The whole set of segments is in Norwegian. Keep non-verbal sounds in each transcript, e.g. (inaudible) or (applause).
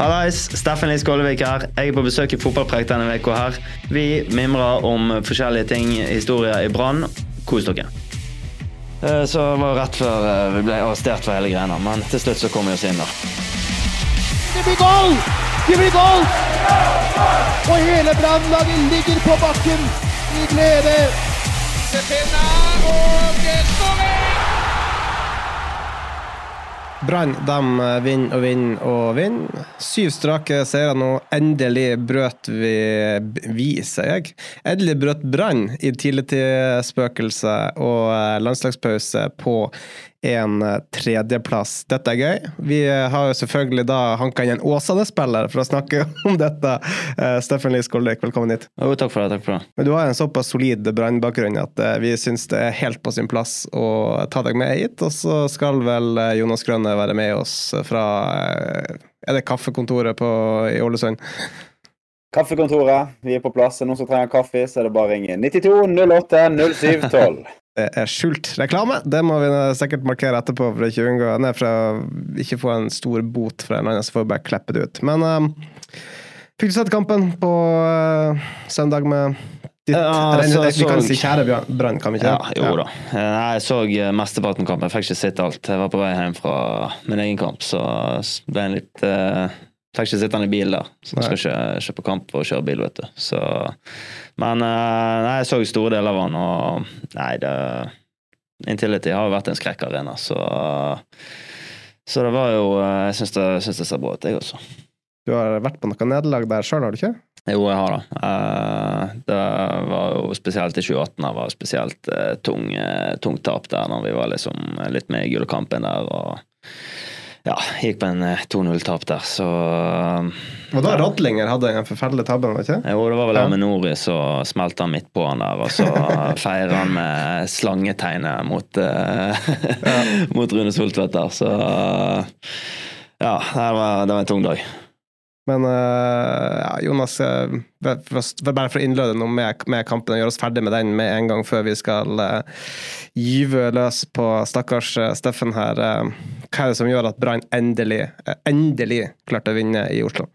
Hallais, Steffen Lie Skålevik her. Jeg er på besøk i Fotballpreik denne uka her. Vi mimrer om forskjellige ting, historier i Brann. Kos dere. Eh, Så det var rett før eh, vi ble arrestert for hele greia, men til slutt så kom vi oss inn da. Det blir goal! Det blir goal! Og hele Brannlaget ligger på bakken i glede. Brann de vinner og vinner og vinner. Syv strake seire nå. Endelig brøt vi Vi, sier jeg. Endelig brøt Brann i tidlig til spøkelse og landslagspause på en tredjeplass. Dette er gøy. Vi har jo selvfølgelig da hanka inn en Åsane-spiller for å snakke (laughs) om dette. Eh, Steffen Lie Skålvik, velkommen hit. Jo, takk for det. takk for det. Men du har en såpass solid Brann-bakgrunn at eh, vi syns det er helt på sin plass å ta deg med hit. Og så skal vel eh, Jonas Grønne være med oss fra eh, Er det kaffekontoret på, i Ålesund? Kaffekontoret, vi er på plass. Er det noen som trenger kaffe, så er det bare å ringe 92 08 07 12. Det er skjult reklame. Det må vi sikkert markere etterpå for å ikke unngå Nei, for å ikke få en stor bot fra en annen, så får vi bare klippe det ut. Men um, fikk du sett kampen på uh, søndag med ditt Ja, Vi kan si kjære Brann, kan vi ikke? Ja, jo da. Eh, jeg så eh, mesteparten av kampen. Jeg fikk ikke sett alt. Jeg var på vei hjem fra min egen kamp, så ble jeg litt eh, Fikk ikke sitte i bil der, så jeg skal ikke kjøpe kamp og kjøre bil, vet du. Så, men eh, nei, jeg så store deler av han, og nei, det Intility har jo vært en skrekkarena, så Så det var jo eh, Jeg syns det, det ser bra ut, jeg også. Du har vært på noe nederlag der sjøl, har du ikke? Jo, jeg har det. Eh, det var jo spesielt i 2018 det var spesielt tungt tung, tap der, når vi var liksom litt med i gullkampen der. og ja, gikk på en eh, 2-0-tap der, så Og da Rodlinger hadde en forferdelig tabbe? var ikke? Jo, det var vel Ja. Aminori som smelte midt på han der, og så (laughs) feirer han med slangetegnet mot, eh, (laughs) mot Rune Soltvedt der, så ja, det var, det var en tung dag. Men eh, ja, Jonas, eh, bare for å innlede noe med, med kampen og gjøre oss ferdig med den med en gang før vi skal uh, gyve løs på stakkars Steffen her. hva er det som gjør at Brann endelig, endelig klarte å vinne i Oslo?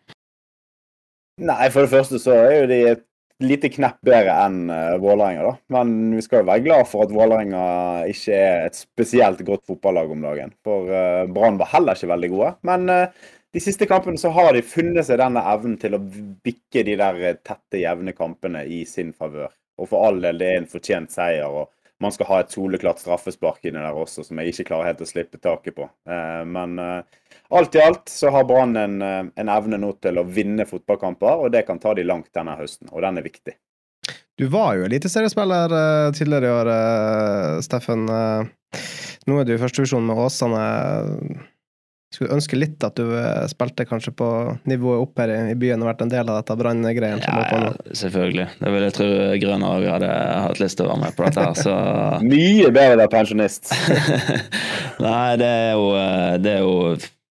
Nei, for det første så er jo de et lite knepp bedre enn Vålerenga, da. Men vi skal jo være glad for at Vålerenga ikke er et spesielt godt fotballag om dagen. For Brann var heller ikke veldig gode. Men uh, de siste kampene så har de funnet seg denne evnen til å bikke de der eh, tette, jevne kampene i sin favør. Og for all del, det er en fortjent seier. og man skal ha et soleklart straffespark inni der også, som jeg ikke klarer helt å slippe taket på. Eh, men eh, alt i alt så har Brann en, en evne nå til å vinne fotballkamper, og det kan ta de langt denne høsten. Og den er viktig. Du var jo eliteseriespiller tidligere i år, Steffen. Nå er du i første divisjon med Åsane. Skulle ønske litt at du eh, spilte kanskje på nivået opp her i, byen og vært en del av dette Brann-greien. Ja, ja, selvfølgelig. Det vil jeg tro Grønn òg hadde hatt lyst til å være med på dette her, så (laughs) Mye bedre å være pensjonist. (laughs) Nei, det er jo, eh, det er jo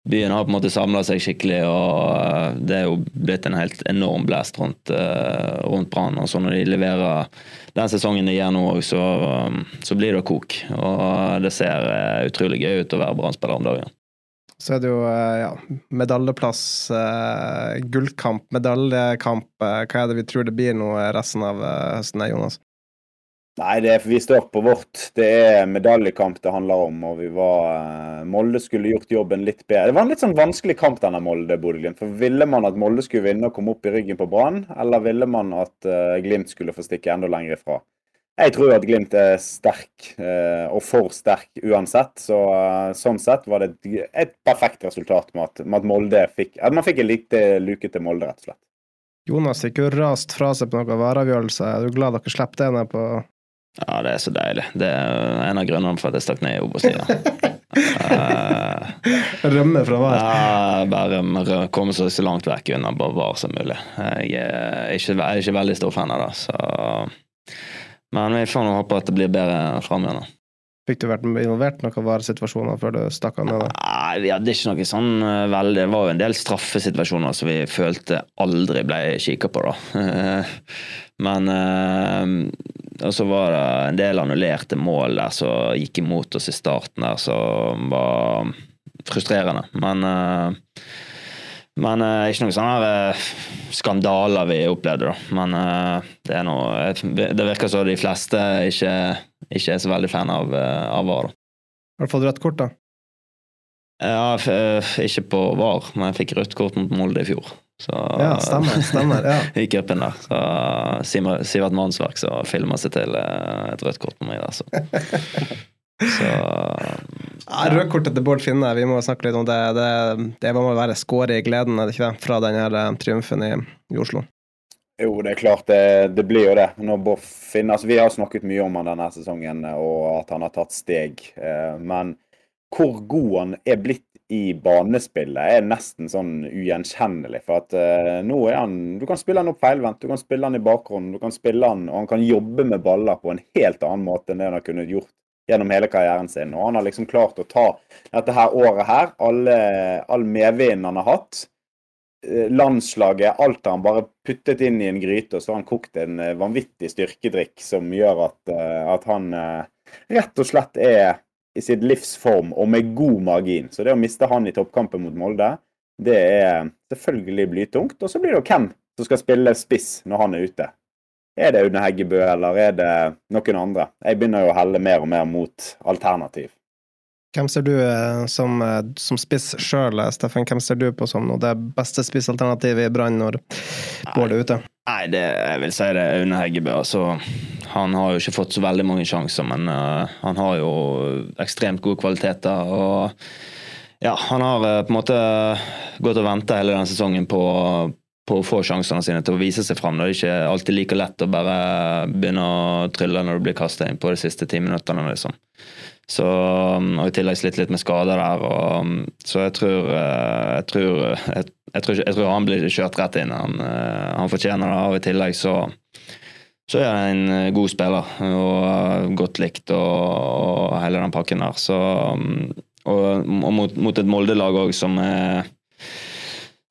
Byen har på en måte samla seg skikkelig, og eh, det er jo blitt en helt enorm blest rundt, rundt Brann. Og så når de leverer den sesongen de gjør nå òg, så, så blir det kok. Og det ser utrolig gøy ut å være Brann-spiller om dagen. Så er det jo eh, ja, medaljeplass, eh, gullkamp, medaljekamp. eh, hva er det vi tror det blir nå resten av høsten, Jonas? Nei, det er for vi står på vårt. Det er medaljekamp det handler om. og vi var, Molde skulle gjort jobben litt bedre. Det var en litt sånn vanskelig kamp, denne Molde-Bodø-Glimt. For Ville man at Molde skulle vinne og komme opp i ryggen på Brann, eller ville man at Glimt skulle få stikke enda lenger ifra? Jeg tror at Glimt er sterk, eh, og for sterk uansett. Så eh, sånn sett var det et, perfekt resultat med at, med at Molde fikk At man fikk en liten luke til Molde, rett og slett. Jonas gikk jo rast fra seg på noen vareavgjørelse. Er du glad dere slapp det ned på Ja, det er så deilig. Det er en av grunnene for at jeg stakk ned i Obos-ligaen. (laughs) Rømme fra VAR. Ja, bare komme så, så langt vekk unna VAR som mulig. Jeg er ikke, jeg er ikke veldig stor fan av det. Så. Men vi får nå håpe at det blir bedre framover. Fikk du vært involvert i noen varesituasjoner før du stakk av? Nei, vi hadde ikke noe sånn eh, veldig Det var jo en del straffesituasjoner som vi følte aldri ble kikka på, da. (laughs) Men eh, Og så var det en del annullerte mål der som gikk imot oss i starten der, som var frustrerende. Men eh, men uh, ikke noen sånne her, eh, skandaler vi opplevde, da. Men uh, det noe Det virker som de fleste ikke, ikke er så veldig fan av, av VAR. da. Har du fått rødt kort, da? Ja, ikke på VAR, men jeg fikk rødt kort mot Molde i fjor. Så, Ja, stemmer. stemmer, ja. (laughs) I cupen der. Så Sivert- Mannsverk som filma seg til et rødt kort på meg der, så. (laughs) så Ja, Rødkortet til Bård Finne, vi må snakke litt om det. Det, det må være skåret i gleden, er det ikke det? Fra den her eh, triumfen i, i Oslo. Jo, det er klart det, det blir jo det. Når Bård Finne, altså Vi har snakket mye om han denne sesongen og at han har tatt steg. eh, Men hvor god han er blitt i banespillet, er nesten sånn ugjenkjennelig. For at eh, nå er han Du kan spille han opp feilvendt, du kan spille han i bakgrunnen, du kan spille han, og han kan jobbe med baller på en helt annen måte enn det han har kunnet gjort gjennom hele karrieren sin. Og han har liksom klart å ta dette her året her, alle, all medvinden han har hatt, eh, landslaget, alt har han bare puttet inn i en gryte, og så har han kokt en eh, vanvittig styrkedrikk som gjør at, eh, at han rett og slett er i sitt livs form, og med god margin. Så det å miste han i toppkampen mot Molde, det er selvfølgelig blytungt. Og så blir det jo hvem som skal spille spiss når han er ute. Er det Aune Heggebø, eller er det noen andre? Jeg begynner jo å helle mer og mer mot alternativ. Hvem ser du eh, som, eh, som spiss sjøl, Steffen? Hvem ser du på som nå det beste spissalternativet i Brann når Bård er ute? Nei, det, jeg vil si det er Aune Heggebø. Altså, han har jo ikke fått så veldig mange sjanser, men uh, han har jo ekstremt gode kvaliteter. og ja, han har eh, på en måte gått og venta hele denne sesongen på, på å få sjansene sine til å vise seg fram. Det er ikke alltid like lett å bare begynne å trylle når du blir kasta inn på de siste ti minuttene. liksom. Så, um, og I tillegg slitt litt med skader der. Og, um, så jeg tror, eh, jeg, tror, jeg, jeg, tror, jeg tror han blir kjørt rett inn. Han, eh, han fortjener det. Og i tillegg så, så er han en god spiller og godt likt og, og hele den pakken der. Så, um, og, og mot, mot et Molde-lag òg som er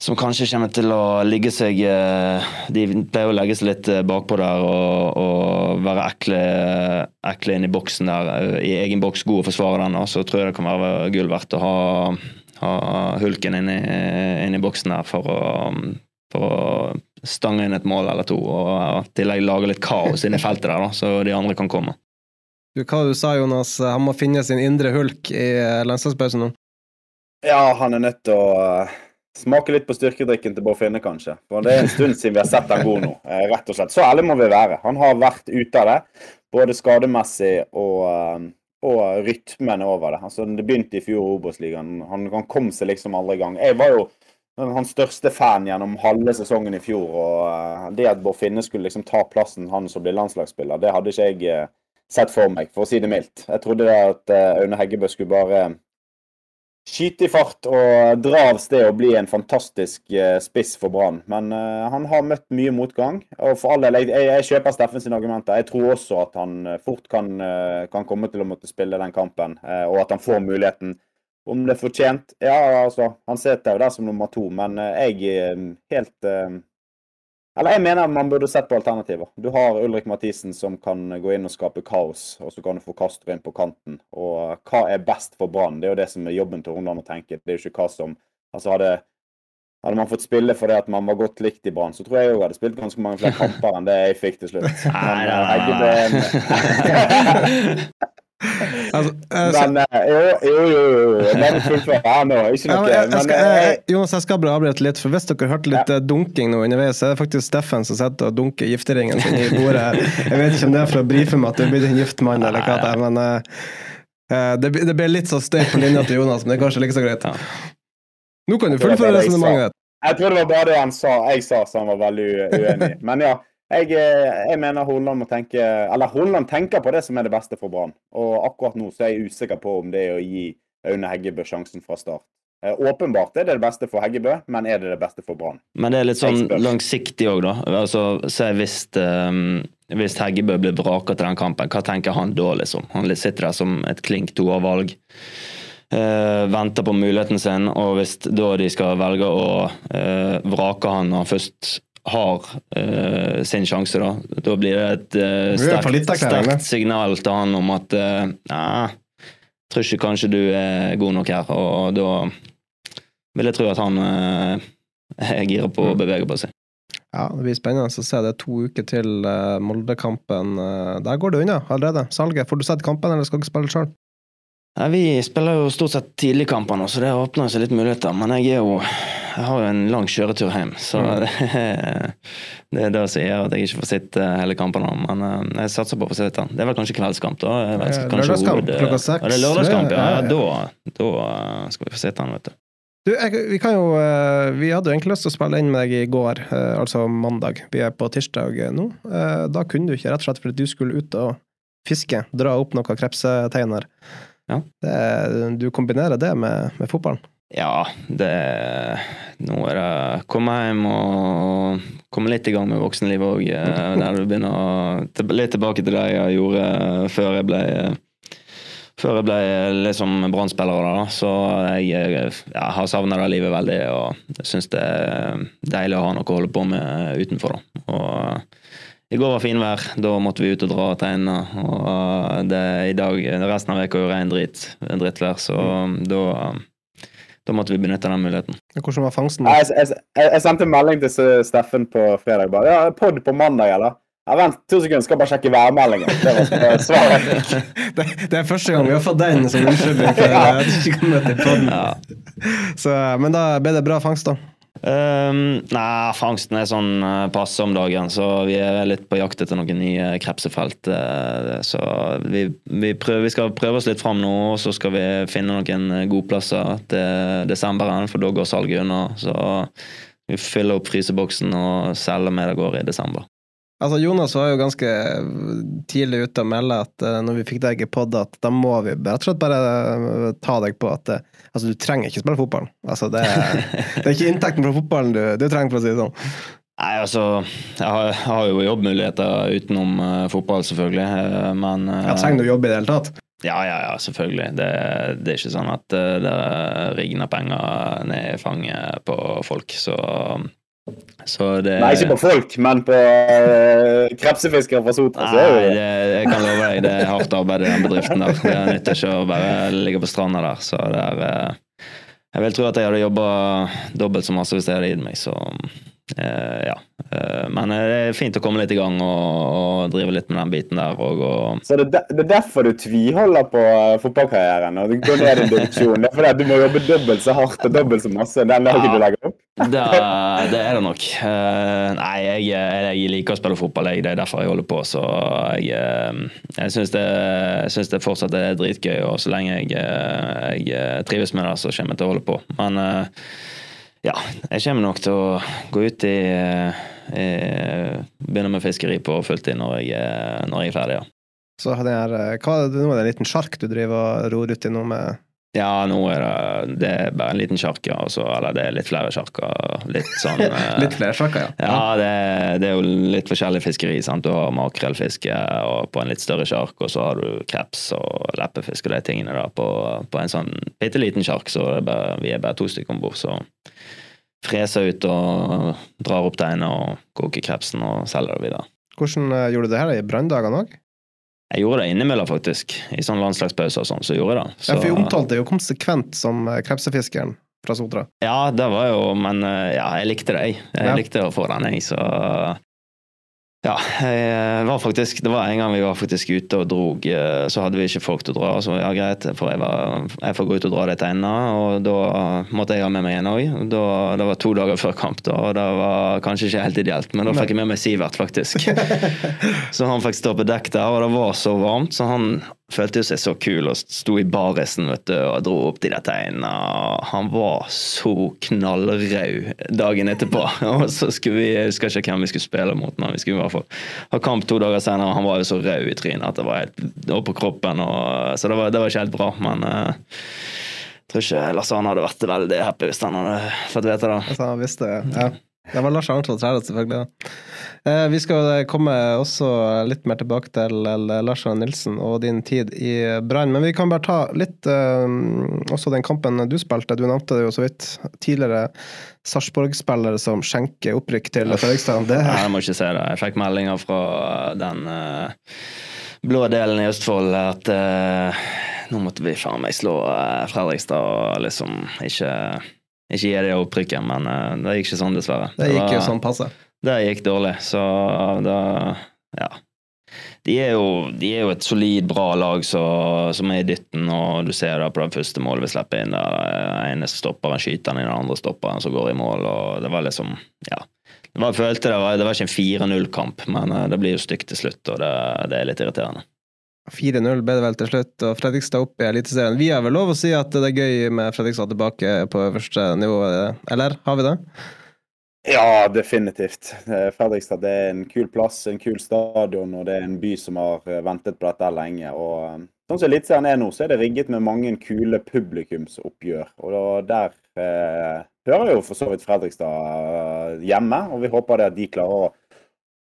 som kanskje kommer til å ligge seg eh, De pleier å legge seg litt eh, bakpå der og, og være ekle, ekle inn i boksen der, eh, i egen boks, god å forsvare den. Og så tror jeg det kan være gull verdt å ha, ha hulken inn i, inn i boksen der for å, for å stange inn et mål eller to. Og i tillegg lage litt kaos inn i feltet der, da, så de andre kan komme. Du, hva du sa Jonas? Han må finne sin indre hulk i landslagspausen nå. Ja, han er nødt til å smake litt på styrkedrikken til Bård Finne, kanskje. For det er en stund siden vi har sett han god nå, eh, rett og slett. Så ærlig må vi være. Han har vært ute av det, både skademessig og, eh, og rytmen over det. Altså, Det begynte i fjor i Obos-ligaen. Han, han kom seg liksom aldri i gang. Jeg var jo hans største fan gjennom halve sesongen i fjor. og eh, Det at Bård Finne skulle liksom ta plassen han som blir landslagsspiller, det hadde ikke jeg sett for meg, for å si det mildt. Jeg trodde at Aune Heggebø skulle bare skyte i fart og dra av sted og bli en fantastisk eh, spiss for Brann. Men uh, han har møtt mye motgang. Og for all del, jeg, jeg, kjøper sine argumenter. Jeg tror også at han eh, fort kan, kan komme til å måtte spille den kampen, uh, og at han får muligheten. Om det er fortjent? Ja, altså. Han sitter jo der som nummer to, men jeg er helt Eller jeg mener man burde sett på alternativer. Du har Ulrik Mathisen som kan gå inn og skape kaos, og så kan du få Castro inn på kanten. Og hva er best for Brann? Det er jo det som er jobben til Hornland å tenke. Det er jo ikke hva som Altså hadde hadde man fått spille fordi at man var godt likt i Brann, så tror jeg jeg hadde spilt ganske mange flere kamper enn det jeg fikk til slutt. (laughs) Men, nei, Heggebø- (laughs) (laughs) Altså, eh, Men eh, jo, jo, jo. jo. La meg fullføre nå. Ikke noe men jeg, jeg skal, eh, jeg, Jonas, jeg skal bare avbryte litt, for hvis dere hørte litt ja. dunking nå underveis, så er det faktisk Steffen som sitter og dunker gifteringen sin i bordet her. Jeg vet ikke om det er for å brife meg at du er blitt en gift mann, eller hva det er, men eh, eh, det, det ble litt så støy på linja til Jonas, men det er kanskje like så greit. Nå kan du fullføre jeg resonnementet. Jeg tror det var bare det han sa, jeg sa som han var veldig uenig i. Men ja, jeg, eh, jeg mener Holland må tenke Eller Holland tenker på det som er det beste for Brann. Og akkurat nå så er jeg usikker på om det er å gi Aune Heggebø sjansen fra start. Eh, Åpenbart er det det beste for Heggebø, men er det det beste for Brann? Men det er litt sånn langsiktig òg, da. Altså, se hvis, um, hvis Heggebø blir vraka til den kampen, hva tenker han da, liksom? Han sitter der som et klink toervalg. Uh, venter på muligheten sin, og hvis da de skal velge å uh, vrake han når han først har uh, sin sjanse, da, da blir det et uh, sterkt, sterkt signal til han om at uh, Nei, tror ikke kanskje du er god nok her, og da vil jeg tro at han uh, (laughs) er gira på å bevege på seg. Ja, det blir spennende å se. Det er to uker til Molde-kampen. Der går det unna allerede. Salget. Får du sett kampen, eller skal du ikke spille sjøl? Nei, vi spiller jo stort sett tidligkamper nå, så det åpner seg litt muligheter. Men jeg jo jeg har jo en lang kjøretur hjem, så det, (laughs) det er det som gjør at jeg ikke får sett eh, hele kampen nå. Men eh, jeg satser på å få sett den. Det er vel kanskje kveldskamp, da? Vet, kanskje lørdagskamp hoved- klokka seks. Det er lørdagskamp, ja. Ja, ja da, da eh, skal vi få sett den, vet du. Du, jeg, vi kan jo eh, Vi hadde jo egentlig lyst til å spille inn med deg i går, altså mandag. Vi er på tirsdag nå. Da kunne du ikke, rett og slett fordi du skulle ut og fiske. Dra opp noen krepsetegn her. Ja. Det, du kombinerer det med, med fotballen. Ja, det Nå er det komme hjem og komme litt i gang med voksenlivet òg. (laughs) Der du begynner å til- Litt tilbake til det jeg gjorde før jeg ble før jeg ble liksom Brann-spiller. Så jeg ja, har savna det livet veldig, og syns det er deilig å ha noe å holde på med utenfor, da. Og i går var finvær, da måtte vi ut og dra og tegne. Og det, i dag, resten av uka er jo rein dritt, drittvær, så da, da måtte vi benytte den muligheten. Hvordan var fangsten? Jeg, jeg, jeg, jeg sendte melding til Steffen på fredag. bare, ja, Pod på mandag, eller? Ja, Vent to sekunder, skal bare sjekke værmeldingen. Det var svaret. (laughs) Det, det er første gang vi har fått den som (laughs) unnskyldning for at du ikke kom møte i podden. Ja. men da ble det bra fangst, da. Um, nei, fangsten er sånn uh, passe om dagen, så vi er litt på jakt etter noen nye krepsefelt. eh, så vi, vi, prøver, vi skal prøve oss litt fram nå, og så skal vi finne noen gode godplasser til desemberen, for da går salget unna. Så vi fyller opp fryseboksen og selger med det går i desember. Altså, Jonas var jo ganske tidlig ute og melde at eh, når vi fikk deg i pod, at da må vi rett og slett bare eh, ta deg på at eh, altså, du trenger ikke spille fotball. Altså, det, er, det er ikke inntekten fra fotballen du, du trenger, for å si det sånn. Nei, altså Jeg har, jeg har jo jobbmuligheter utenom uh, fotball, selvfølgelig, eh, men uh, Jeg trenger du jobb i det hele tatt? Ja, ja, ja, selvfølgelig. Det, det er ikke sånn at uh, det rigner penger ned i fanget på folk, så så det Nei, ikke på folk, men på uh, krepsefiskere fra Sotra. Nei, det. jeg kan love deg, det er hardt arbeid i den bedriften der. Det nytter ikke å bare ligge på stranda der. Så det er eh, Jeg vil tro at jeg hadde jobba dobbelt så masse hvis jeg hadde gitt meg, så eh, ja. Eh, Men det er fint å komme litt i gang og, og drive litt med den biten der òg. og Så det, er er derfor du tviholder på fotballkarrieren og du går ned i divisjon. Det er fordi at du må jobbe dobbelt så hardt og dobbelt så masse den dagen du legger opp. Det, det er det nok. Eh, nei, jeg, jeg liker å spille fotball, jeg. Det er derfor jeg holder på. Så jeg, eh, jeg syns det, det fortsatt er dritgøy, og så lenge jeg, eh, jeg trives med det, så kommer jeg til å holde på. Men eh, ja, jeg kommer nok til å gå ut i, i Begynne med fiskeri på fulltid når når jeg er ferdig, ja. Så her, eh, hva nå? Er det en liten sjark du driver og ror uti nå med? Ja, nå er det, det er bare en liten sjark, ja. og eller det er litt flere sjarker. Litt sånn (laughs) eh, Litt flere sjarker, ja. Ja, det, det er jo litt forskjellig fiskeri. sant? Du har makrellfiske på en litt større sjark, og så har du kreps og leppefisk og de tingene da på, på en sånn bitte liten sjark. Så det er bare, vi er bare to stykker om bord. Så freser ut og drar opp teinet og koker krepsen og selger det videre. Hvordan eh, gjorde du det her i branndagene òg? Jeg gjorde det innimellom, faktisk. I sånn landslagspause og sånn, så gjorde jeg det. Ja, for vi omtalte jo konsekvent som eh, krepsefiskeren fra Sotra. ja, det var jo Men eh, ja, jeg likte det, jeg. Jeg Ja. likte å få den, jeg, så Ja, jeg var faktisk Det var en gang vi var faktisk ute og drog, eh, så hadde vi ikke folk til å dra. Så ja, greit, for jeg, var, jeg får gå ut og dra dette teinene. Og da måtte jeg ha med meg en òg. Det var to dager før kamp, da, og det var kanskje ikke helt ideelt. Men da fikk jeg med meg Sivert, faktisk. (laughs) så han fikk stå på dekk der, og det var så varmt, så han følte jo seg så kul og sto i barisen vet du, og dro opp de der tegnene. Han var så knallrød dagen etterpå. (laughs) (laughs) Og så skulle vi, jeg husker ikke hvem vi skulle spille mot, men vi skulle i hvert fall ha kamp to dager senere. og Han var jo så rød i trynet at det var helt og på kroppen. Og, så det var, det var ikke helt bra. Men jeg tror ikke Lars Arne hadde vært veldig happy hvis han hadde fått vite det. Hvis han visste det. Ja. Det var Lars Arne Træda, selvfølgelig. Eh, vi skal komme også litt mer tilbake til Lars Arne Nilsen og din tid i Brann. Men vi kan bare ta litt eh, også den kampen du spilte. Du nevnte det jo så vidt. Tidligere Sarpsborg-spillere som skjenker opprykk til Fredrikstad. Det Nei, jeg må ikke si det. Jeg fikk meldinger fra den eh, blå delen i Østfold at eh, nå måtte vi faen meg slå eh, Fredrikstad og liksom ikke ikke gi det opprykket, men eh, det gikk ikke sånn, dessverre. det gikk jo var- sånn passe. Det gikk dårlig, så da Ja. De er, jo, de er jo et solid, bra lag så, som er i dytten, og du ser det på det første målet vi slipper inn. der Den ene stopperen skyter den i den andre stopperen som går i mål, og det var liksom Ja. Det var, jeg følte det var, det var ikke en 4-0-kamp, men eh, det blir jo stygt til slutt, og det, det er litt irriterende. 4-0 ble det vel til slutt, og Fredrikstad opp i Eliteserien. Vi har vel lov å si at det er gøy med Fredrikstad tilbake på øverste nivå, eller har vi det? Ja, definitivt. Fredrikstad det er en kul plass, en kul stadion, og det er en by som har ventet på dette lenge. og eh, Sånn som Eliteserien er nå, så er det rigget med mange kule publikumsoppgjør. og Der eh, hører jo for så vidt Fredrikstad eh, hjemme, og vi håper det at de klarer å,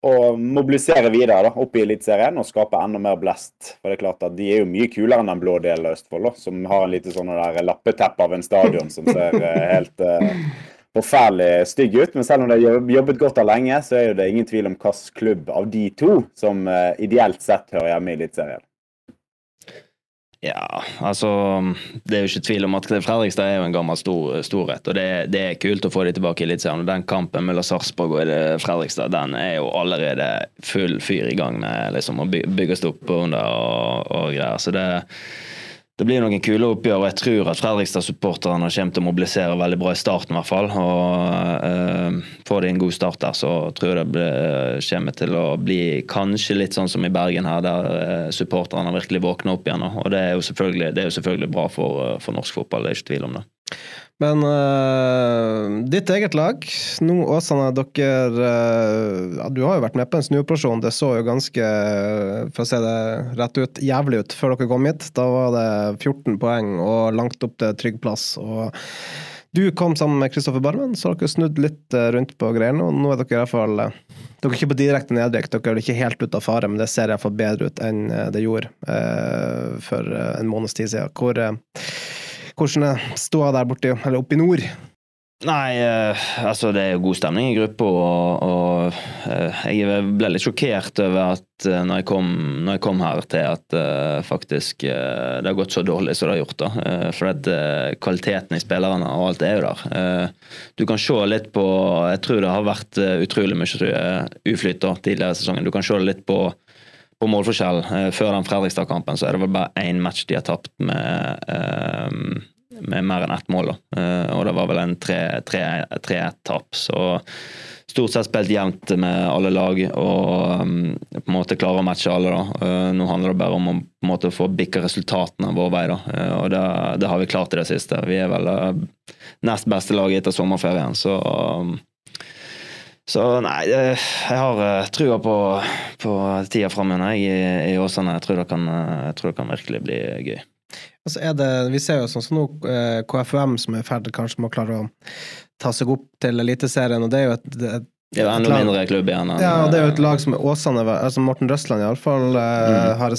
å mobilisere videre da, opp i Eliteserien og skape enda mer blest. For det er klart at De er jo mye kulere enn den blå delen av Østfold, da, som har en lite sånn lappeteppe av en stadion som ser eh, helt uh, forferdelig stygg ut. Men selv om de har jobbet godt der lenge, så er det ingen tvil om hvilken klubb av de to som uh, ideelt sett hører hjemme i Eliteserien. Ja, altså Det er jo ikke tvil om at Fredrikstad er jo en gammel stor, storhet. Og det, det er kult å få de tilbake i Eliteserien. Og den kampen mellom Sarpsborg og Fredrikstad den er jo allerede full fyr i gang med liksom å bygges opp under og, og greier. Så det, det blir noen kule oppgjør, og jeg tror at Fredrikstad-supporterne kommer til å mobilisere veldig bra i starten, i hvert fall. Og eh, får de en god start der, så tror jeg det blir, kommer til å bli kanskje litt sånn som i Bergen her, der eh, supporterne virkelig våkner opp igjen. Og det er jo selvfølgelig, er jo selvfølgelig bra for, eh, for norsk fotball, det er ikke tvil om det. Men uh, ditt eget lag, nå Åsane, dere uh, ja, Du har jo vært med på en snuoperasjon. Det så jo ganske, for å si det rett ut, jævlig ut før dere kom hit. Da var det 14 poeng og langt opp til trygg plass. og du kom sammen med Kristoffer Barmen, så har dere snudd litt rundt på greiene. Og nå er dere i hvert fall Dere er ikke på direkte nedrykk, dere er ikke helt ute av fare, men det ser iallfall bedre ut enn det gjorde uh, for en måneds tid siden. Hvor hvordan er ståa der borte, eller oppe i nord? Nei, eh, altså det er jo god stemning i gruppa, og, og eh, jeg ble litt sjokkert over at eh, når jeg kom, når jeg kom her til at eh, faktisk eh, det har gått så dårlig som det har gjort. da. Eh, for at kvaliteten i spillerne og alt er jo der. Du kan se litt på Jeg tror det har vært utrolig mye uflyt da, tidligere i sesongen. Du kan se litt på på målforskjell. Eh, Før den Fredrikstad-kampen så er det vel bare én match de har tapt med, eh, med mer enn ett mål. da. Eh, Og det var vel en 3-1-tap. Så stort sett spilt jevnt med alle lag og um, på en måte klare å matche alle. da. Nå handler det bare om å på en måte få bikka resultatene vår vei, da. Og det, det har vi klart i det siste. Vi er vel nest beste laget etter sommerferien, så um, så nei, jeg har eh, trua på, på tida framover i, i Åsane. Jeg tror, det kan, tror det kan virkelig bli gøy. Altså er det, vi ser jo sånn som nå eh, KFUM som er i ferd kanskje med å klare å ta seg opp til Eliteserien, og det er jo et, et Det er jo enda lag- mindre klubb igjen. enn- Ja, det er jo et lag som Åsane, altså Morten Røsland iallfall, eh, Mm. har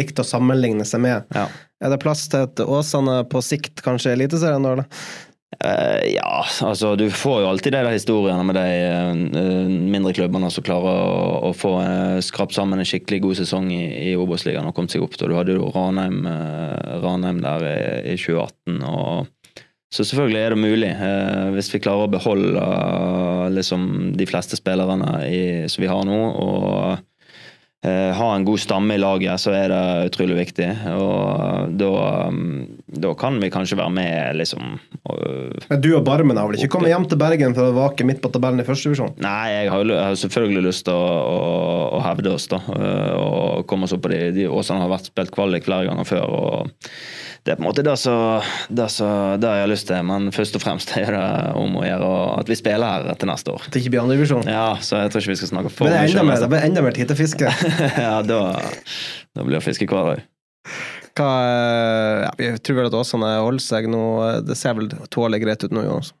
likt å sammenligne seg med. Ja. Er det plass til et Åsane på sikt, kanskje Eliteserien, da? Eh, ja, altså du får jo alltid de der historiene med de uh, mindre klubbene som klarer å, å få uh, skrapt sammen en skikkelig god sesong i, i Obos-ligaen og kommet seg opp. Da. Du hadde jo Ranheim, Ranheim der i, i 2018. og så selvfølgelig er det mulig, hvis vi klarer å beholde eh, liksom, de fleste spillerne i, som vi har nå. og ha en god stamme i laget, så er det utrolig viktig. Og da, mm, da kan vi kanskje være med, liksom. og- Men du og Barmen har vel ikke kommet hjem til Bergen for å vake midt på tabellen i første divisjon? Nei, jeg har, jeg har selvfølgelig lyst til å, å, å hevde oss, da. eh, Og komme oss opp på de. de Åsane har vært spilt kvalik flere ganger før. og det er på en måte det som jeg har lyst til, men først og fremst er det om å gjøre at vi spiller her til neste år. At det ikke blir andredivisjon? Ja, så jeg tror ikke vi skal snakke for Men det mye om det. det blir enda mer tid til fiske. (laughs) ja, da, da blir det fiske hver dag. Hva, eh, ja, vi tror vel at Åsane holder seg nå. Det ser vel tålelig greit ut nå, Jonas?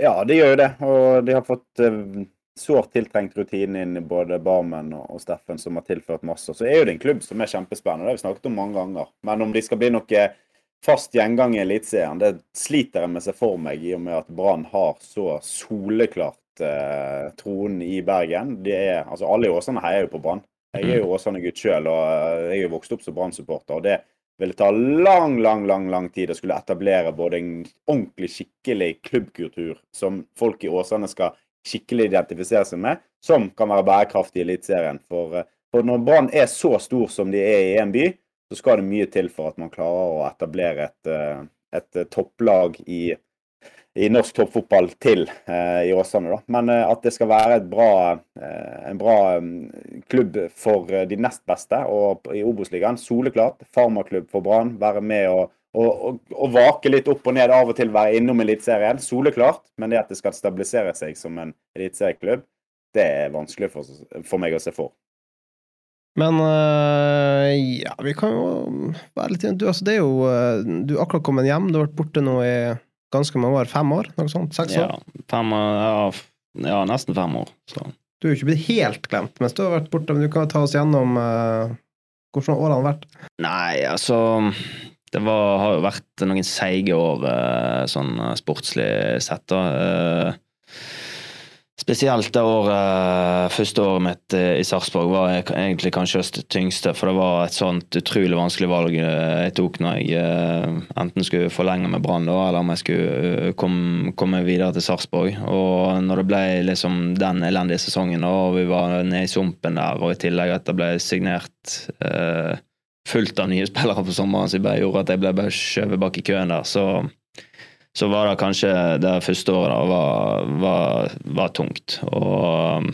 Ja, det gjør jo det. Og de har fått uh, sårt tiltrengt rutine inn i både Barmen og, Steffen, som har tilført masse. Så er jo det en klubb som er kjempespennende. Det har vi snakket om mange ganger. Men om de skal bli noe fast gjengang i Eliteserien, det sliter jeg med seg for meg, i og med at Brann har så soleklart uh, tronen i Bergen. Er, altså Alle i Åsane heier jo på Brann. Jeg er jo Åsane-gutt sjøl, og jeg er jo vokst opp som Brann-supporter. og det ville ta lang, lang, lang lang tid å skulle etablere både en ordentlig, skikkelig klubbkultur som folk i Åsane skal skikkelig identifisere seg med, som kan være bærekraftig i Eliteserien. For, for når Brann er så stor som de er i en by, så skal det mye til for at man klarer å etablere et, et topplag i i norsk toppfotball til eh, i Åsane. da. Men eh, at det skal være bra, eh, en bra um, klubb for de nest beste og i Obos-ligaen, soleklart. Farmaklubb for Brann. Være med og, og, og, og, vake litt opp og ned, av og til være innom Eliteserien. Soleklart. Men det at det skal stabilisere seg som en eliteserieklubb, det er vanskelig for, for meg å se for. Men ja, vi kan jo være litt du, altså, Det er jo Du er akkurat kommet hjem. Du har vært borte nå i ganske mange år? Fem år? Noe sånt? Seks år? Ja, fem, ja, ja nesten fem år. Så. Du er jo ikke blitt helt glemt mens du har vært borte, men du kan ta oss gjennom uh, hvordan årene har vært? Nei, altså Det var, har jo vært noen seige år uh, sånn uh, sportslig sett. da. Spesielt det året, første året mitt i Sarpsborg var egentlig kanskje det tyngste, for det var et sånt utrolig vanskelig valg jeg tok når jeg enten skulle forlenge med Brann eller om jeg skulle komme, videre til Sarpsborg. Når det ble liksom den elendige sesongen og vi var nede i sumpen der, og i tillegg at det ble signert eh, fullt av nye spillere på sommeren, som gjorde at jeg ble bare skjøvet bak i køen der, så så var det kanskje det første året var, var, var tungt. Og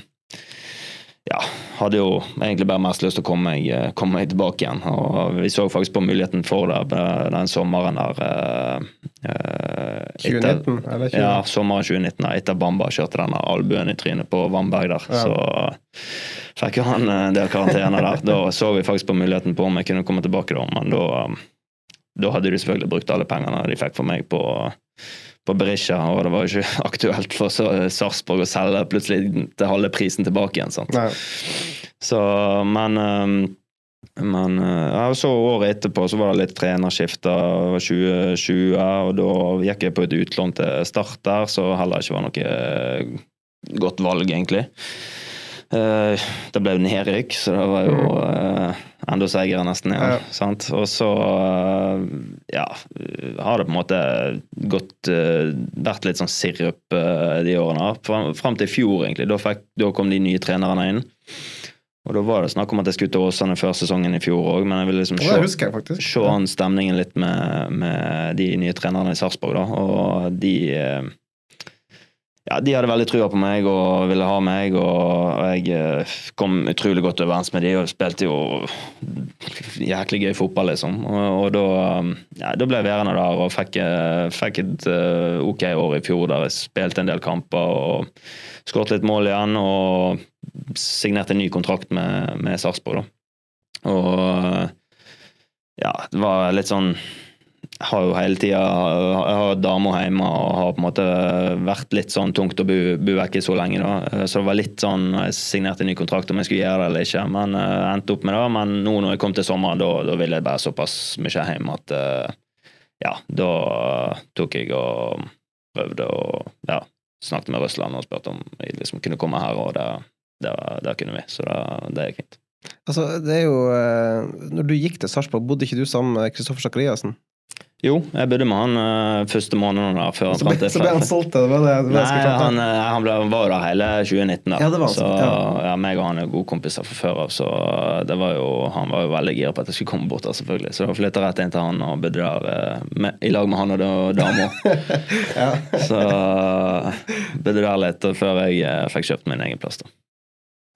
ja, hadde jo egentlig bare mest lyst til å komme meg, komme meg, tilbake igjen. Og vi så faktisk på muligheten for det den sommeren der. Etter, 2019? Eller 20? Ja, sommeren 2019. Etter Bamba kjørte denne albuen i trynet på Vannberg der. Ja. Så fikk jo han en del karantene der. Da så vi faktisk på muligheten på om jeg kunne komme tilbake da, men da da hadde de selvfølgelig brukt alle pengene de fikk for meg på på Berisha, og det var jo ikke (laughs) aktuelt for Sarpsborg å selge plutselig til halve prisen tilbake igjen. sant? Nei. Så, men um, men ja, så året etterpå så var det litt trenerskifter, 2020, og da gikk jeg på et utlån til Start der, så heller ikke var noe eh, godt valg, egentlig. Eh, det ble nedrykk, så det var jo uh, enda seigere, nesten. Ja, ja. Og så uh, ja, har det på en måte gått uh, vært litt sånn sirup de årene. Fram, til i fjor, egentlig. Da, fikk, da, kom de nye trenerne inn. Og da var det snakk om at jeg skulle til Åsane før sesongen i fjor òg, men jeg ville liksom se, se an stemningen litt med, med de nye trenerne i Sarpsborg. Og de ja, de hadde veldig trua på meg og ville ha meg, og jeg eh, kom utrolig godt overens med de og spilte jo jæklig gøy fotball, liksom. Og, og da, ja, da, ble jeg værende der og fikk, eh, fikk et ok år i fjor der jeg spilte en del kamper og skåret litt mål igjen og signerte en ny kontrakt med, med Sarpsborg, da. Og ja, det var litt sånn har jo hele tida har damer hjemme og har på en måte vært litt sånn tungt å bo, bo vekke så lenge. da. Så det var litt sånn Jeg signerte en ny kontrakt om jeg skulle gjøre det eller ikke, men uh, endte opp med det. Men nå når jeg kom til sommeren, da, da ville jeg bare såpass mye hjem at uh, ja, da tok jeg og prøvde å ja, snakket med Russland og spurte om jeg liksom kunne komme her, og det, kunne vi. Så det, det er fint. Altså, det er jo uh, Når du gikk til Sarpsborg, bodde ikke du sammen med Kristoffer Sakariassen? Jo, jeg bodde med han uh, første måneden da, Før så, ble, så ble han solgt? Det var det, det Nei, han, uh, han ble, var jo der hele 2019. Da. Ja, det var så ja. ja, meg og han er gode kompiser fra før av, så det var jo, han var jo veldig gira på at jeg skulle komme bort der, selvfølgelig. Så da flytta jeg rett inn til han og bodde der uh, med, i lag med han og dama. (laughs) ja. Så bodde der litt før jeg fikk kjøpt min egen plass. da.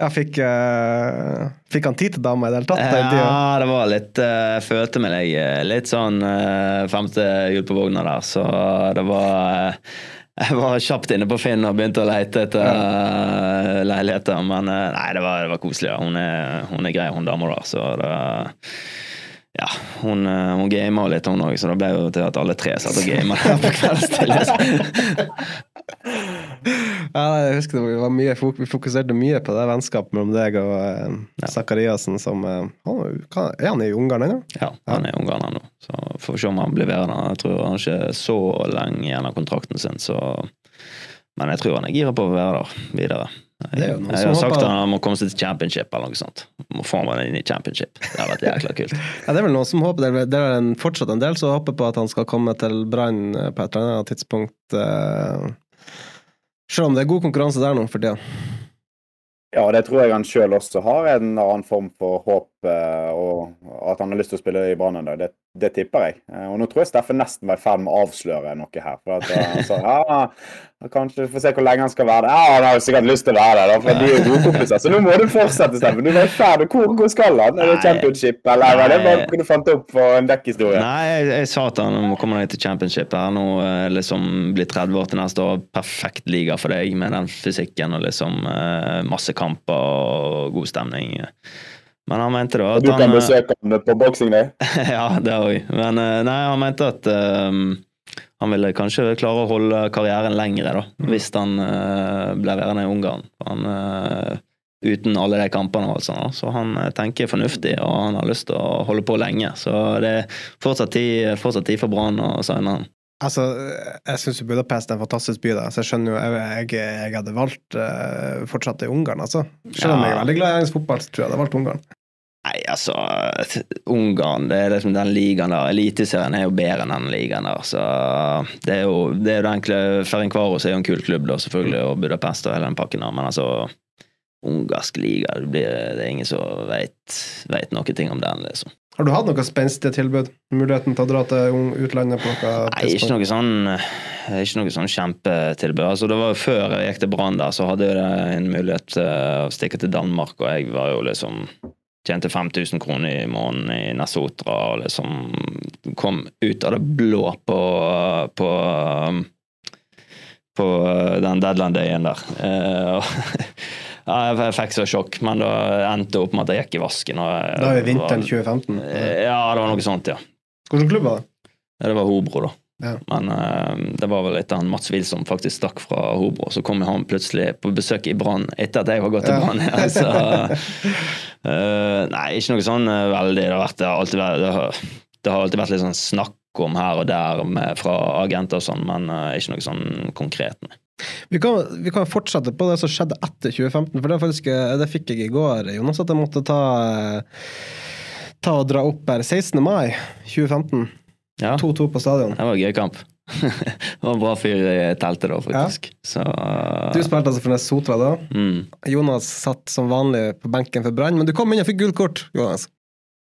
Ja, fikk, uh, fikk, han tid til dama i det hele tatt? Ja, det var litt uh, Jeg følte meg litt sånn uh, femte hjul på vogna der, så det var (laughs) Jeg var kjapt inne på Finn og begynte å lete etter ja. leiligheter, men nei, det var, det var koselig. Hun er, hun er grei, hun dama der, så det Ja, hun, eh, hun gama litt, hun òg, så det ble jo til at alle tre satt og gama der på kveldstid. liksom. (laughs) Ja, jeg husker det var mye, Vi fokuserte mye på det vennskapet mellom deg og eh, Zakariassen som eh, han, Er han i Ungarn ennå? Ja, han er i Ungarn ennå, så får vi se om han blir værende. Jeg tror han ikke er så lenge igjen av kontrakten sin, så Men jeg tror han er gira på å være der videre. Det Jeg, er jo jeg har sagt håper- at han må komme seg til championship eller noe sånt. Må få han inn i championship. Det har vært jækla kult. (laughs) Ja, det er vel noen som håper det. er Det er en, fortsatt en del som håper på at han skal komme til Brann på et eller annet tidspunkt. eh, Selv om det er god konkurranse der nå for tida. Ja, det tror jeg han sjøl også har en annen form for håp, og at han har lyst til å spille i Brann en dag. Det, det tipper jeg. Eh, Og nå tror jeg Steffen nesten var i ferd med å avsløre noe her. For at eh, han sa (laughs) ja, kanskje vi se hvor lenge han skal være der. Ja, han har jo sikkert lyst til å være der, for de er gode kompiser. Så nå må du fortsette, Steffen. Du var i ferd. Hvor, hvor skal han? Er det championship, eller var det bare noe du fant opp for en dekkhistorie? Nei, jeg, sa til han må komme deg til championship. jeg er nå eh, liksom blitt 30 år til neste år. Perfekt liga for deg med den fysikken og liksom eh, masse kamper og god stemning. Men han mente da at du kan eh, besøke ham på boksing, det? (laughs) Ja, det òg. Men eh, nei, han mente at um, han ville kanskje klare å holde karrieren lengre, da, hvis han uh, ble værende i Ungarn. Han, uh, uten alle de kampene og alt sånt. Så han tenker fornuftig, og han har lyst til å holde på lenge. Så det er fortsatt tid, fortsatt tid for Brann å signe han. Altså, jeg syns Budapest er en fantastisk by, da, så jeg skjønner jo Jeg, jeg, jeg hadde valgt uh, fortsatt i Ungarn, altså. Selv om Ja. jeg er veldig glad i engelsk fotball, så tror jeg jeg hadde valgt Ungarn. Nei, altså Ungarn, det er liksom den ligaen der. Eliteserien er jo bedre enn den ligaen der. Så det er jo det, er jo den enkle Ferencvaros er jo en kul klubb, da, selvfølgelig, og Budapest og hele den pakken der, men altså Ungarsk liga, det, blir, det er ingen som vet, noen noe ting om den, liksom. Har du hatt noe spenstige tilbud? Muligheten til å dra til utlandet på noe Nei, ikke noe sånn Ikke noe sånn kjempetilbud. Altså, det var jo Før jeg gikk til Brann, så hadde jeg en mulighet til å stikke til Danmark, og jeg var jo liksom Tjente 5000 kroner i måneden i Nasotra og liksom kom ut av det blå på, på på den deadline-dagen der. Eh, (laughs) ja, jeg fikk så sjokk, men da endte det opp med at jeg gikk i vasken. Jeg- Da er det vinteren 2015. Ja, det var noe sånt, ja. Hvilken klubb var det? Det var Hobro, da. Ja. Men uh, det var vel etter han Mats Wilson faktisk stakk fra Hobro, så kom han plutselig på besøk i Brann etter at jeg var gått til Ja. Brann. Ja, så, uh, nei, ikke noe sånn uh, veldig. Det har, vært, det, har alltid det, har, det har alltid vært litt sånn snakk om her og der med, fra agenter og sånn, men ikke noe sånn konkret. Nei. Vi kan, vi kan fortsette på det som skjedde etter 2015, for det, faktisk, det fikk jeg i går, Jonas, at jeg måtte ta, ta og dra opp her 16. mai 2015. Ja, 2-2 på stadion. det var en gøy kamp. (laughs) det var en bra fyr i teltet da, faktisk. Så Du spilte altså for Sotra da. mm. Jonas satt som vanlig på benken for Brann, men du kom inn og fikk gult kort, Jonas.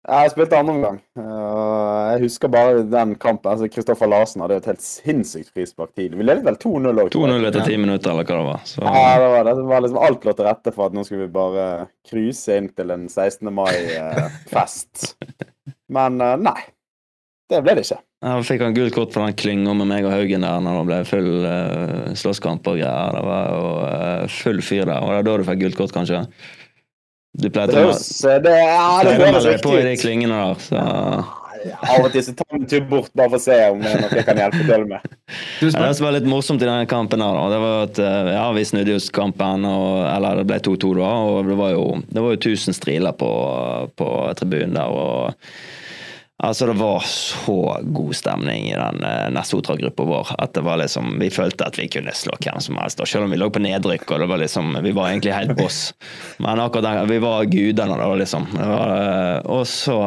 Jeg spilte andre omgang. Uh, jeg husker bare den kampen. altså Kristoffer Larsen hadde et helt sinnssykt frispark tidlig. Vi ledet vel 2-0 òg. 2-0 etter ti minutter, eller hva det var. Så, Ja, det var, det. det var liksom alt lå til rette for at nå skulle vi bare cruise inn til en 16. mai-fest. (laughs) Men eh, nei. Det ble det ikke. Ja, fikk han gult kort for den klynga med meg og Haugen der når det ble full uh, slåsskamp og greier. Det var jo uh, full fyr der. Var det da du fikk gult kort, kanskje? Du pleide å ja, melde deg på i de klyngene der, så Av og til så tar vi en tur bort bare for å se om det er noe jeg kan hjelpe til med. Ja, det som var litt morsomt i denne kampen, her, det var at eh, ja, vi snudde oss kampen, og, eller det ble 2-2 da, og det var jo, det var jo 1000 striler på, på tribunen der. og Altså, det var så god stemning i den uh, Nesotra-gruppa vår at det var liksom, vi følte at vi kunne slå hvem som helst. Og selv om vi lå på nedrykk, og det var liksom, vi var egentlig helt boss. Men akkurat den, vi var gudene, da, liksom. Eh, og så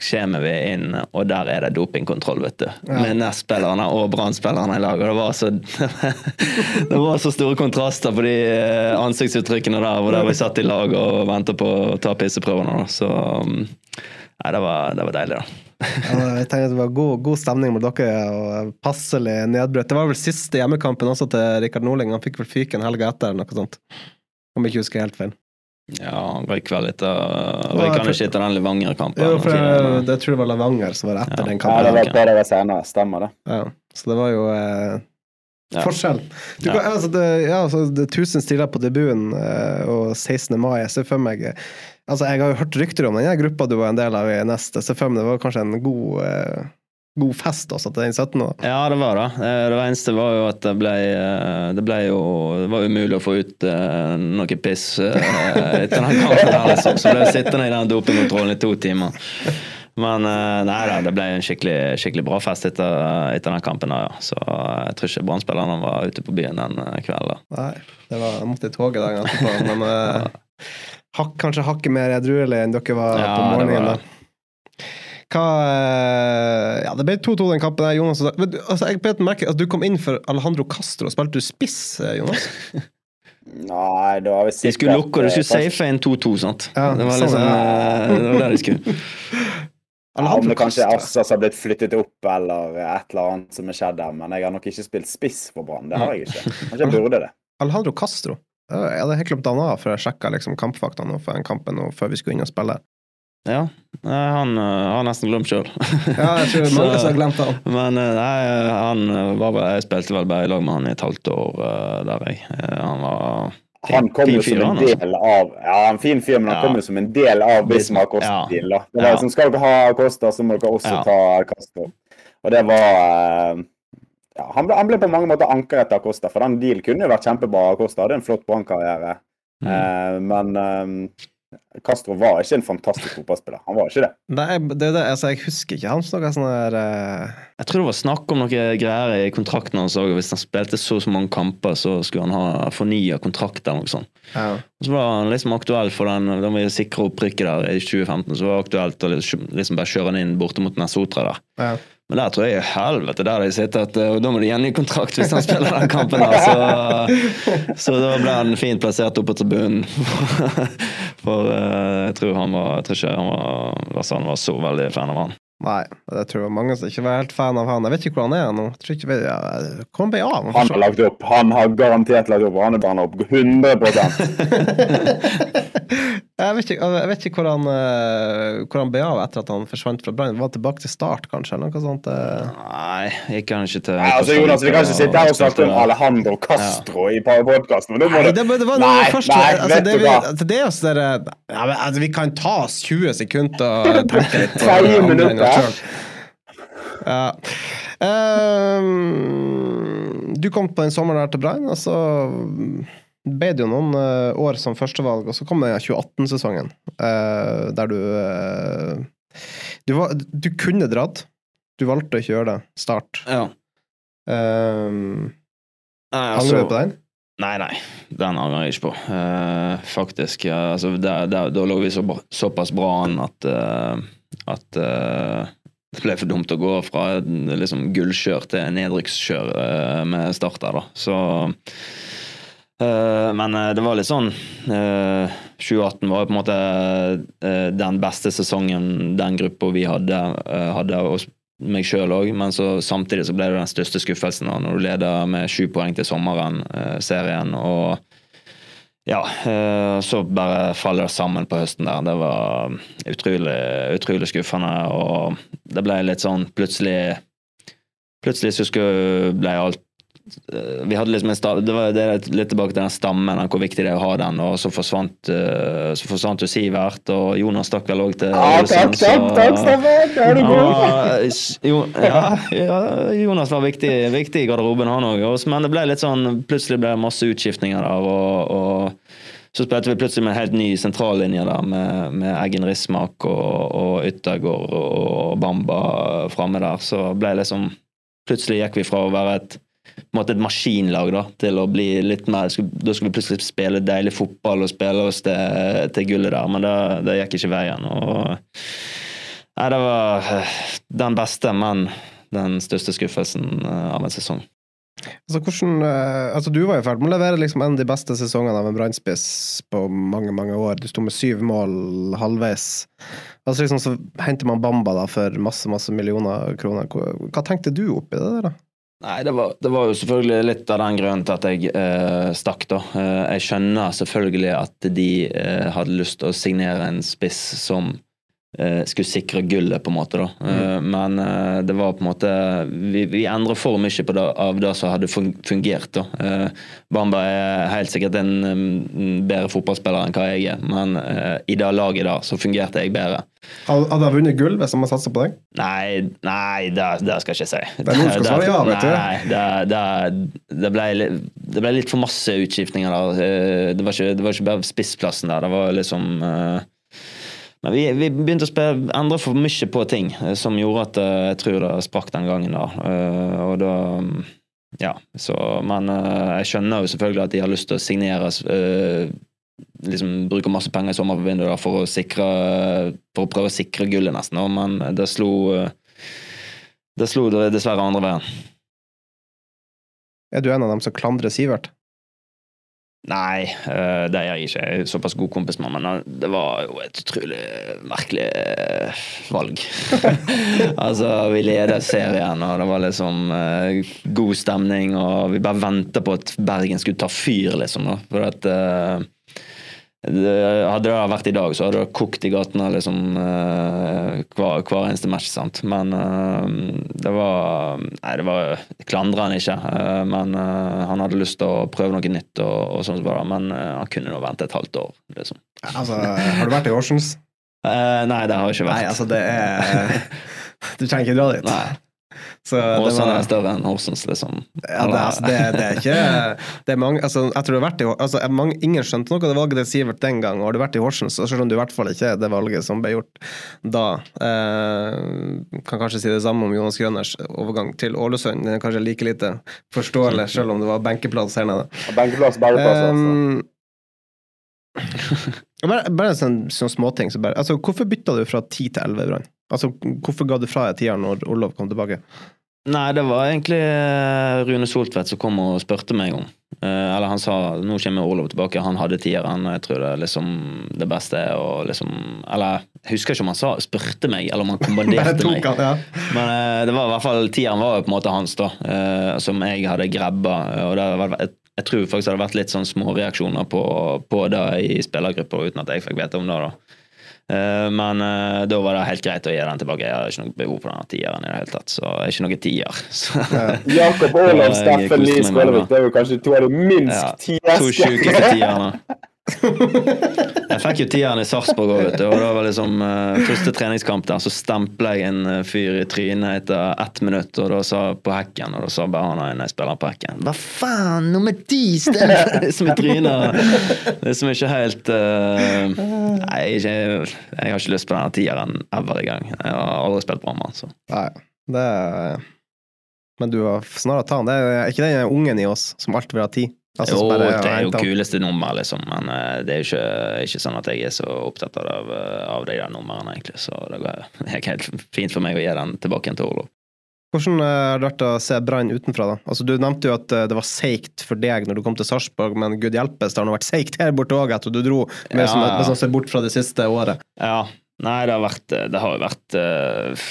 kommer vi inn, og der er det dopingkontroll, vet du. Med Nest-spillerne og Brann-spillerne i lag. Og det var så (laughs) Det var så store kontraster på de eh, ansiktsuttrykkene der, hvor der vi satt i lag og ventet på å ta pisseprøvene. Da. Så um, Nei, det var, det var deilig, da. Ja, jeg tenker at det var god, god stemning med dere og passelig nedbrutt. Det var vel siste hjemmekampen også til Rikard Norling. Han fikk vel fyken helga etter, eller noe sånt. Om jeg ikke husker helt feil. Ja, han røyk vel etter Røyk han ikke etter den Levanger-kampen? Jo, for jeg, jeg tror det var Levanger som var etter Ja. den Ja, det var det var senere. Stemmer det. Ja, så det var jo eh, Ja. forskjell. Du, Ja. altså det, ja, altså det er 1000 stiller på debuten eh, og 16. mai. Jeg ser for meg Altså, jeg har jo hørt rykter om den gruppa du var en del av i neste. Så for meg det var kanskje en god, eh, god fest også til den 17. da. Ja, det var det. Eh, Det eneste var jo at det ble, eh, det ble jo Det var umulig å få ut eh, noe piss eh, etter den kampen. der, liksom. Så ble jeg sittende i den dopingkontrollen i to timer. Men eh, nei da, det ble en skikkelig, skikkelig bra fest etter, etter den kampen. Da, ja. Så jeg tror ikke Brann-spillerne var ute på byen den kvelden. Nei, det var, jeg måtte i toget den etterpå, men eh, hakk, kanskje hakket mer edruelig enn dere var Ja, på morgenen. var-. Hva eh, Ja, det ble 2-2 den kampen der, Jonas. Men du- Altså, jeg bet merke at du kom inn for Alejandro Castro. Spilte du spiss, eh, Jonas? (laughs) Nei, det var vi De skulle lukke, og de skulle safe inn 2-2, sant? Ja, det var sånn, liksom eh, Det var der de skulle. (laughs) Ja, om det kanskje. Assas har blitt flyttet opp eller et eller annet som har skjedd der, men jeg har nok ikke spilt spiss for Brann. Det har jeg ikke. (laughs) Kanskje jeg burde det. Alejandro Castro. Ja, Jeg hadde helt glemt han av, for jeg sjekka liksom kampfaktaene for den kampen og før vi skulle inn og spille. Ja, han eh, har nesten glemt sjøl. (laughs) Ja, jeg tror mange som har glemt han. Men eh, nei, han var Jeg spilte vel bare i lag med han i et halvt år eh, der, jeg. Han var Han kom jo som en altså. del av Ja, en fin fyr, men han Ja. kom jo som en del av Bismar Ja. Costa-stilen. da. Det var Ja. liksom, Skal dere ha Costa, så må dere også Ja. ta Castro. Og det var ja, han, ble, han ble på mange måter ankeret av Costa, for den deal kunne jo vært kjempebra. Costa hadde en flott brannkarriere. Mm. Eh, men eh, Castro var ikke en fantastisk fotballspiller. Han var ikke det. Nei, det det, altså, jeg husker ikke han som noe sånn der eh, Jeg tror det var snakk om noe greier i kontrakten hans òg. Hvis han spilte så og så mange kamper, så skulle han ha fornya kontrakt eller noe sånt. ja. Og så var han liksom aktuell for den Da må vi sikre opprykket der i 2015. Så var det aktuelt å liksom liksom bare kjøre han inn borte mot Nesotra der. Ja. Men der tror jeg helvete der de sitter at og da må de gjengi kontrakt hvis han spiller den kampen der. Så, (laughs) så da ble han fint plassert oppe på tribunen. (laughs) For eh, jeg tror han var Jeg tror ikke han var, han var så veldig fan av han. Nei, jeg tror det var mange som ikke var helt fan av han. Jeg vet ikke hvor han er nå. Jeg ikke, jeg, Hvor han ble av? Han har lagt opp. Han har garantert lagt opp. Han er bare opp 100 (laughs) jeg, vet ikke, jeg vet ikke hvor han, eh, hvor han ble av etter at han forsvant fra Brann. Var tilbake til start, kanskje? Eller noe sånt. eh. Nei, gikk han ikke til Nei, altså Jonas, Vi kan ikke sitte her og snakke om Alejandro Castro i podkasten. Nei, det, det var noe Nei, først, nei, altså, vet det, du vi, altså, det er jo sånn ja, altså, Vi kan ta oss 20 sekunder og tenke litt 30 minutter. Selv. Ja. Um, du kom på den sommeren der til Brann, og så ble det jo noen eh, år som førstevalg, og så kom den 2018-sesongen, uh, der du uh, du, var, du kunne dratt. Du valgte å ikke gjøre det. Start. Ja. Um, Angrer du på den? Nei, nei. Den angrer jeg ikke på. Uh, faktisk. Ja, altså, der, der, da lå vi så, såpass bra an at, eh, at uh, det ble for dumt å gå fra liksom, gullkjør til nedrykkskjør uh, med start der, da. Så uh, Men det var litt sånn eh, 2018 var jo på en måte den beste sesongen den gruppa vi hadde, hadde og meg sjøl òg, men så samtidig så ble det den største skuffelsen da, når du leder med sju poeng til sommeren, serien, og ja, eh, så bare faller det sammen på høsten der. Det var utrolig, utrolig skuffende, og det ble litt sånn plutselig Plutselig så skulle, ble alt vi hadde liksom en sta- det var det litt tilbake til den stammen, hvor viktig det er å ha den. Og så forsvant, eh, så forsvant jo Sivert, og Jonas stakk vel òg til Ja, takk, takk, takk, Steffen! Er du god. jo, ja, ja, Jonas var viktig, viktig i garderoben, han òg. Men det ble litt sånn Plutselig ble det masse utskiftninger der, og, og så spilte vi plutselig med en helt ny sentrallinje der, med, med Eggen Rismak og, og Yttergård og Bamba framme der. Så ble det liksom Plutselig gikk vi fra å være et måte et maskinlag da, til å bli litt mer Da skulle vi plutselig spille deilig fotball og spille oss til, til gullet der, men det, gikk ikke veien. og Nei, det var eh, den beste, men den største skuffelsen eh, av en sesong. Altså, hvordan, eh, altså, du var i ferd med å levere liksom en av de beste sesongene av en brannspiss på mange mange år. Du sto med syv mål halvveis. Altså, liksom, så henter man Bamba da for masse masse millioner kroner. Hva, hva tenkte du oppi det der, da? Nei, det var, det var jo selvfølgelig litt av den grunnen til at jeg eh, stakk, da. Eh, jeg skjønner selvfølgelig at de eh, hadde lyst til å signere en spiss som skulle sikre gullet, på en måte. da. Mm. Men eh, det var på en måte Vi, vi endra for mye på det, av det som hadde fun- fungert. da. Eh, Bamba er helt sikkert en mm, bedre fotballspiller enn hva jeg er, men eh, i det laget der så fungerte jeg bedre. Hadde jeg vunnet gull hvis de hadde satsa på deg? Nei, nei det, det skal jeg ikke si. Det svare (laughs) ja. Nei, det, ble, ble litt for masse utskiftninger der. Eh, Det var ikke, det var ikke bare spissplassen der. Det var liksom eh, vi, vi begynte å endre for mye på ting eh, som gjorde at eh, jeg tror det sprakk den gangen da. Eh, Og da mm, Ja, så Men jeg skjønner jo selvfølgelig at de har lyst til å signere liksom bruker masse penger i sommervinduet for å sikre For å prøve å sikre gullet, nesten. Men det slo Det slo dessverre andre veien. Er du en av dem som klandrer Sivert? Nei, eh, det er jeg ikke. Jeg er såpass god kompis med men eh, det var jo et utrolig merkelig eh, valg. (laughs) altså, vi leder serien, og det var liksom god stemning, og vi bare venta på at Bergen skulle ta fyr, liksom. For at det, Hadde det vært i dag, så hadde det kokt i gatene liksom, eh, hver, hver eneste match. sant? Men eh, det var Nei, det var klandrer han ikke, eh, men eh, han hadde lyst til å prøve noe nytt, og, og sånt men eh, han kunne nå vente et halvt år. liksom. Altså, har du vært i Oceans? Eh, nei, det har jeg ikke vært. Nei, altså, det er Du trenger ikke dra dit. Nei. Så Åsane var- er større enn Horsens, liksom. Ja, det, altså, det, det er ikke det er mange, altså, Jeg tror det har vært i altså, mange, Ingen skjønte noe av det valget til Sivert den gang, og har du vært i Horsens, så skjønner du i hvert fall ikke det valget som ble gjort da. Eh, kan kanskje si det samme om Jonas Grønners overgang til Ålesund. Den er kanskje like lite forståelig, selv om det var benkeplass her nede. Benkeplass, bæreplass. altså. Um, (laughs) bare, bare sånn, sånn småting. Så bare, altså, hvorfor bytta du fra 10 til 11 Brann? Altså, hvorfor ga du fra deg tieren når Olof kom tilbake? Nei, det var egentlig eh, Rune Soltvedt som kom og spurte meg om. Eh, eller han sa nå kommer Olof tilbake, han hadde tieren, og jeg tror det er liksom det beste og liksom Eller jeg husker ikke om han sa spurte meg, eller om han (laughs) kommanderte meg. han, ja. Men eh, det var i hvert fall tieren var jo på en måte hans, da, eh, som jeg hadde grabba. Og det var, jeg, jeg tror faktisk det hadde vært litt sånn småreaksjoner på, på det i spillergrupper, uten at jeg fikk vite om det. da. Eh, Men eh, da var det helt greit å gi den tilbake. Jeg har ikke noe behov for denne tieren i det hele tatt, så jeg er ikke noe tier. (laughs) Ja. Jakob Ja, Olav, Steffen Lie Skålevik, det. er jo kanskje to av de minst Ja, tieste To sjukeste tierne. Jeg fikk jo tieren i Sarpsborg òg, vet du. Og det var liksom uh, første treningskamp der, så stempla jeg en eh, fyr i trynet etter ett minutt, og da sa på hekken, og da sa bare han ene jeg spiller på hekken Hva faen, nummer ti stemmer (laughs) liksom i trynet! Det som ikke helt uh, Nei, ikke, jeg har ikke lyst på denne tieren ever i gang. Jeg har aldri spilt Brannmann, så. Nei, det er Men du har snarere tatt den. Det er ikke den ungen i oss som alltid vil ha ti. Altså, jo, bare det er jo kuleste nummer, liksom, men uh, det er jo ikke, ikke sånn at jeg er så opptatt av, eh, av de der numrene, egentlig. Så det går (laughs) helt fint for meg å gi den tilbake til Orlov. Hvordan eh, har det vært å se Brann utenfra, da? Altså, du nevnte jo at det var seigt for deg når du kom til Sarpsborg, men gud hjelpes, det har nå vært seigt her borte òg, etter du dro, med Ja, som, ja. ser bort fra det siste året. Ja. Nei, det har vært Det har jo vært uh,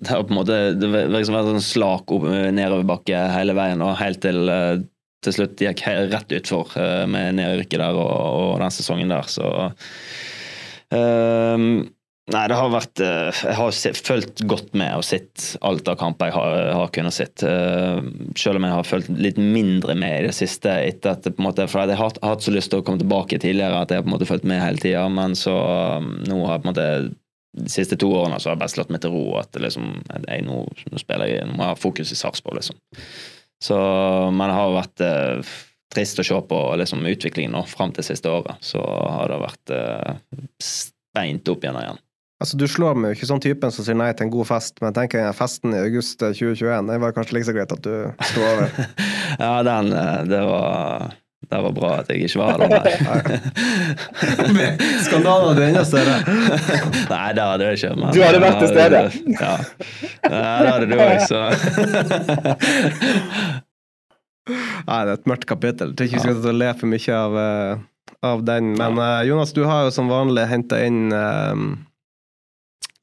Det har på en måte Det har liksom vært en slak nedoverbakke hele veien, og helt til eh, til slutt gikk rett utfor eh, med nedrykket der og, og den sesongen der, så um, Nei, det har vært eh, Jeg har fulgt godt med og sett alt av kamper jeg har, har kunnet sett. eh, selv om jeg har fulgt litt mindre med i det siste. etter at på en måte, For jeg har hatt, så lyst til å komme tilbake tidligere at jeg har på en måte fulgt med hele tida, men så um, nå har jeg på en måte de siste to årene så har jeg bare slått meg til ro at liksom, jeg, nå, nå spiller jeg, nå må jeg ha fokus i Sarpsborg, liksom. Så, men det har vært eh, trist å se på liksom, utviklingen nå fram til siste året. Så har det vært eh, steint opp igjen og igjen. Altså, Du slår meg jo ikke sånn typen som sier nei til en god fest, men tenker festen i august 2021, det var kanskje like så greit at du sto over. (laughs) Ja, den eh, Det var, det var bra at jeg ikke var (laughs) der. Skandaler Skandalen er enda større. nei det hadde jeg ikke. Men, Du hadde vært til stede. Ja. ja, det hadde du òg, så (laughs) Nei, det er et mørkt kapittel. Jeg tror ikke vi skal og le for mye av, eh, av den. Men eh, Jonas, du har jo som vanlig henta inn eh,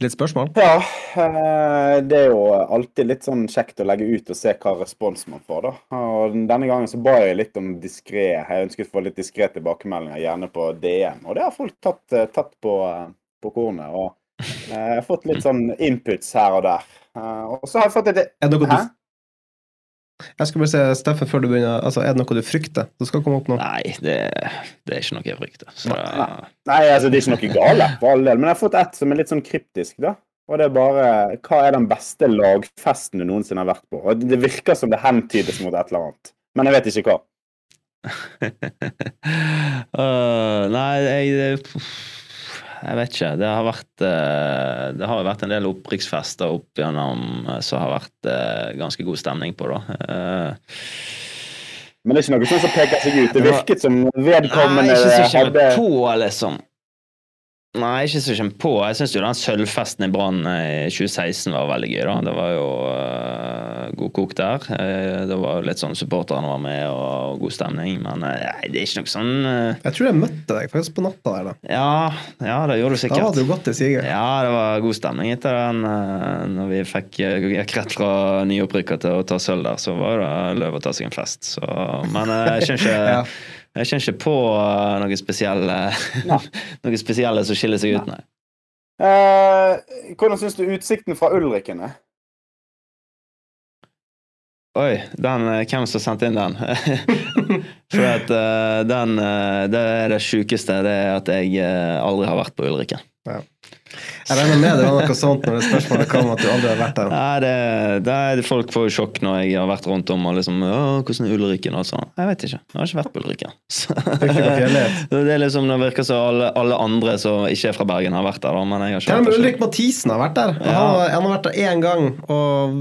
litt spørsmål. Ja, eh, det er jo alltid litt sånn kjekt å legge ut og se hva respons man får, da. Og denne gangen så ba jeg litt om diskré. Jeg ønsket å få litt diskré tilbakemeldinger, gjerne på DM. Og det har folk tatt, eh, tatt på, eh, på kornet. Og Jeg har fått litt sånn inputs her og der. Og så har jeg fått et Er det noe du Jeg skal bare se, Steffen, før du begynner. Altså, er det noe du frykter? som skal komme opp nå. Nei, det, det er ikke noe jeg frykter. Så, Nei. Nei, altså det er ikke noe gale, for all del. Men jeg har fått ett som er litt sånn kryptisk, da. Og det er bare Hva er den beste lagfesten du noensinne har vært på? Og det virker som det hentydes mot et eller annet. Men jeg vet ikke hva. uh, (laughs) nei, jeg Jeg vet ikke. Det har vært eh, Det har vært en del opprykksfester opp gjennom eh, som har vært eh, ganske god stemning på, da. Men det er ikke noe sånn som peker seg ut. Det virket som Nei, ikke så hadde på, liksom. Nei, ikke så kjent på. Jeg syns den sølvfesten i Brann i 2016 var veldig gøy. da. Det var jo uh, god kok der. Uh, det var litt sånn supporterne var med og god stemning. Men uh, det er ikke noe sånn eh, Jeg tror jeg møtte deg faktisk på natta der, da. Ja, ja det gjorde du sikkert. Da hadde du gått til Siger. Ja, det var god stemning etter den. eh, Når vi fikk eh, gikk rett fra nyopprykka til å ta sølv der, så var det løv å ta seg en fest. Så, men eh, jeg skjønner ikke, (laughs) Ja. Jeg kjenner ikke på eh, noe spesielle (laughs) Noe spesielle som skiller seg ut, nei. Eh, Hvordan syns du utsikten fra Ulriken er? Oi, den, eh, hvem som sendte inn den? (laughs) For at uh, den uh, Det er det sjukeste, det er at jeg uh, aldri har vært på Ulriken. Jeg regner med det var noe sånt når det spørsmålet kom at du aldri har vært der. Nei, det, det er folk får jo sjokk når jeg har vært rundt om og liksom Å, hvordan er Ulriken? og sånn. Jeg vet ikke. Jeg har ikke vært på Ulriken. (laughs) (laughs) Det er liksom, det virker som alle, alle andre som ikke er fra Bergen, har vært der. Da, men jeg har ikke vært der Ulrik Mathisen har vært der. Ja. Han, han har vært der én gang, og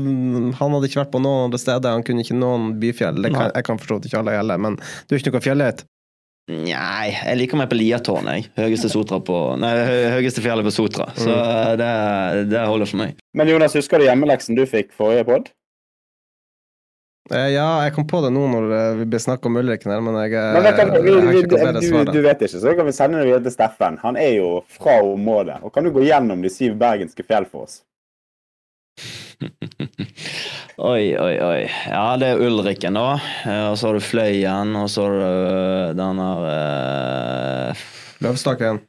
han hadde ikke vært på noen andre steder. Han kunne ikke noen byfjell. Kan, jeg kan forstå at ikke alle gjelder, men du er ikke noe fjellheit? Nei, jeg liker meg på Liatårnet, jeg. Høyeste, på, nei, høyeste fjellet på Sotra. Så Mm. det, det holder for meg. Men Jonas, husker du hjemmeleksen du fikk forrige pod? Eh, ja, jeg kom på det nå når eh, vi ble snakk om Ulriken her, men jeg, eh, Men vet kan, vi, jeg har ikke noe bedre du, svar. du da. vet ikke, så kan vi sende det videre til Steffen. Han er jo fra området. Og kan du gå gjennom de syv bergenske fjell for oss? (laughs) Oi, oi, oi. Ja, det er Ulriken, da. Eh, Og så har du Fløyen, og så har du øh, den her uh... Løvstakken.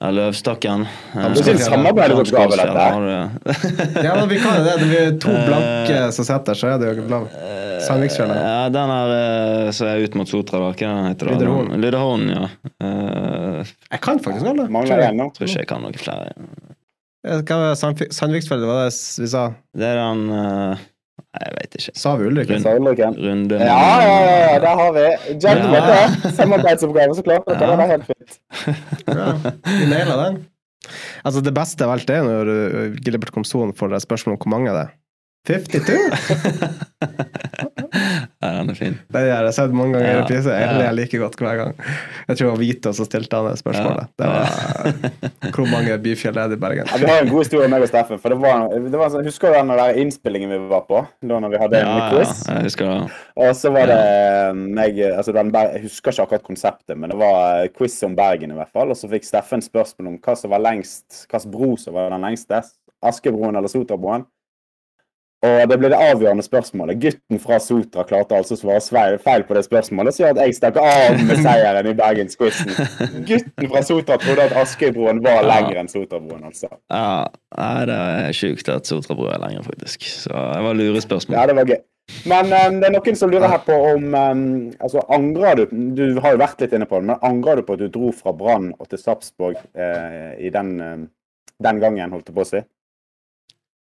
ja, Løvstakken. Ja, Det er samarbeidsoppgave, dette. Der Ja, men vi kan jo det. Det er to (laughs) Eh, blanke som sitter, så er det jo lav. Sandviksfjellet. Ja, den her som er ut mot Sotra. Hva er heter det? Lyderhorn. Lyderhorn, ja. Eh, Jeg kan faktisk alle. Mangler nå. tror ikke jeg kan noen flere. Eh, Hva var det vi sa? Det er den uh, jeg vet ikke. Sa vi Ulriken? Rund. Runde Ja, ja, ja, ja, der har vi. Gentleman, Ja. det. Samarbeidsoppgave, så klart. Dette Ja. var helt fint. Bra. vi naila den. Altså, det beste av alt er når uh, Gilbert Komson får spørsmål om hvor mange det er. 52? (laughs) Ja, den er fin. Det har jeg sett mange ganger i Ja, reprise. Jeg ja. ler like godt hver gang. Jeg tror det var Vito som stilte han det spørsmålet. Det var Hvor mange byfjell er det i Bergen? Ja, vi har en god historie meg og Steffen. For det var, det var sånn, husker du den der innspillingen vi var på? Da når vi hadde en Ja, ja, jeg husker det. Og så var det meg altså den, Jeg husker ikke akkurat konseptet, men det var quiz om Bergen i hvert fall. Og så fikk Steffen spørsmål om hva som var lengst, hvilken bro som var den lengste. Askebroen eller Sotrabroen. Og det ble det avgjørende spørsmålet. Gutten fra Sotra klarte altså å svare feil på det spørsmålet, så gjør at jeg stakk av med seieren i Bergensquizen. (laughs) Gutten fra Sotra trodde at Askebroen var Ja. lengre enn Sotrabroen, altså. Ja, det er sjukt at Sotrabro er lengre, faktisk. Så det var lure spørsmål. Ja, det var gøy. Men um, det er noen som lurer her på om um, altså Angrer du Du har jo vært litt inne på det, men angrer du på at du dro fra Brann og til Sarpsborg eh, i den, em, den gangen, holdt jeg på å si?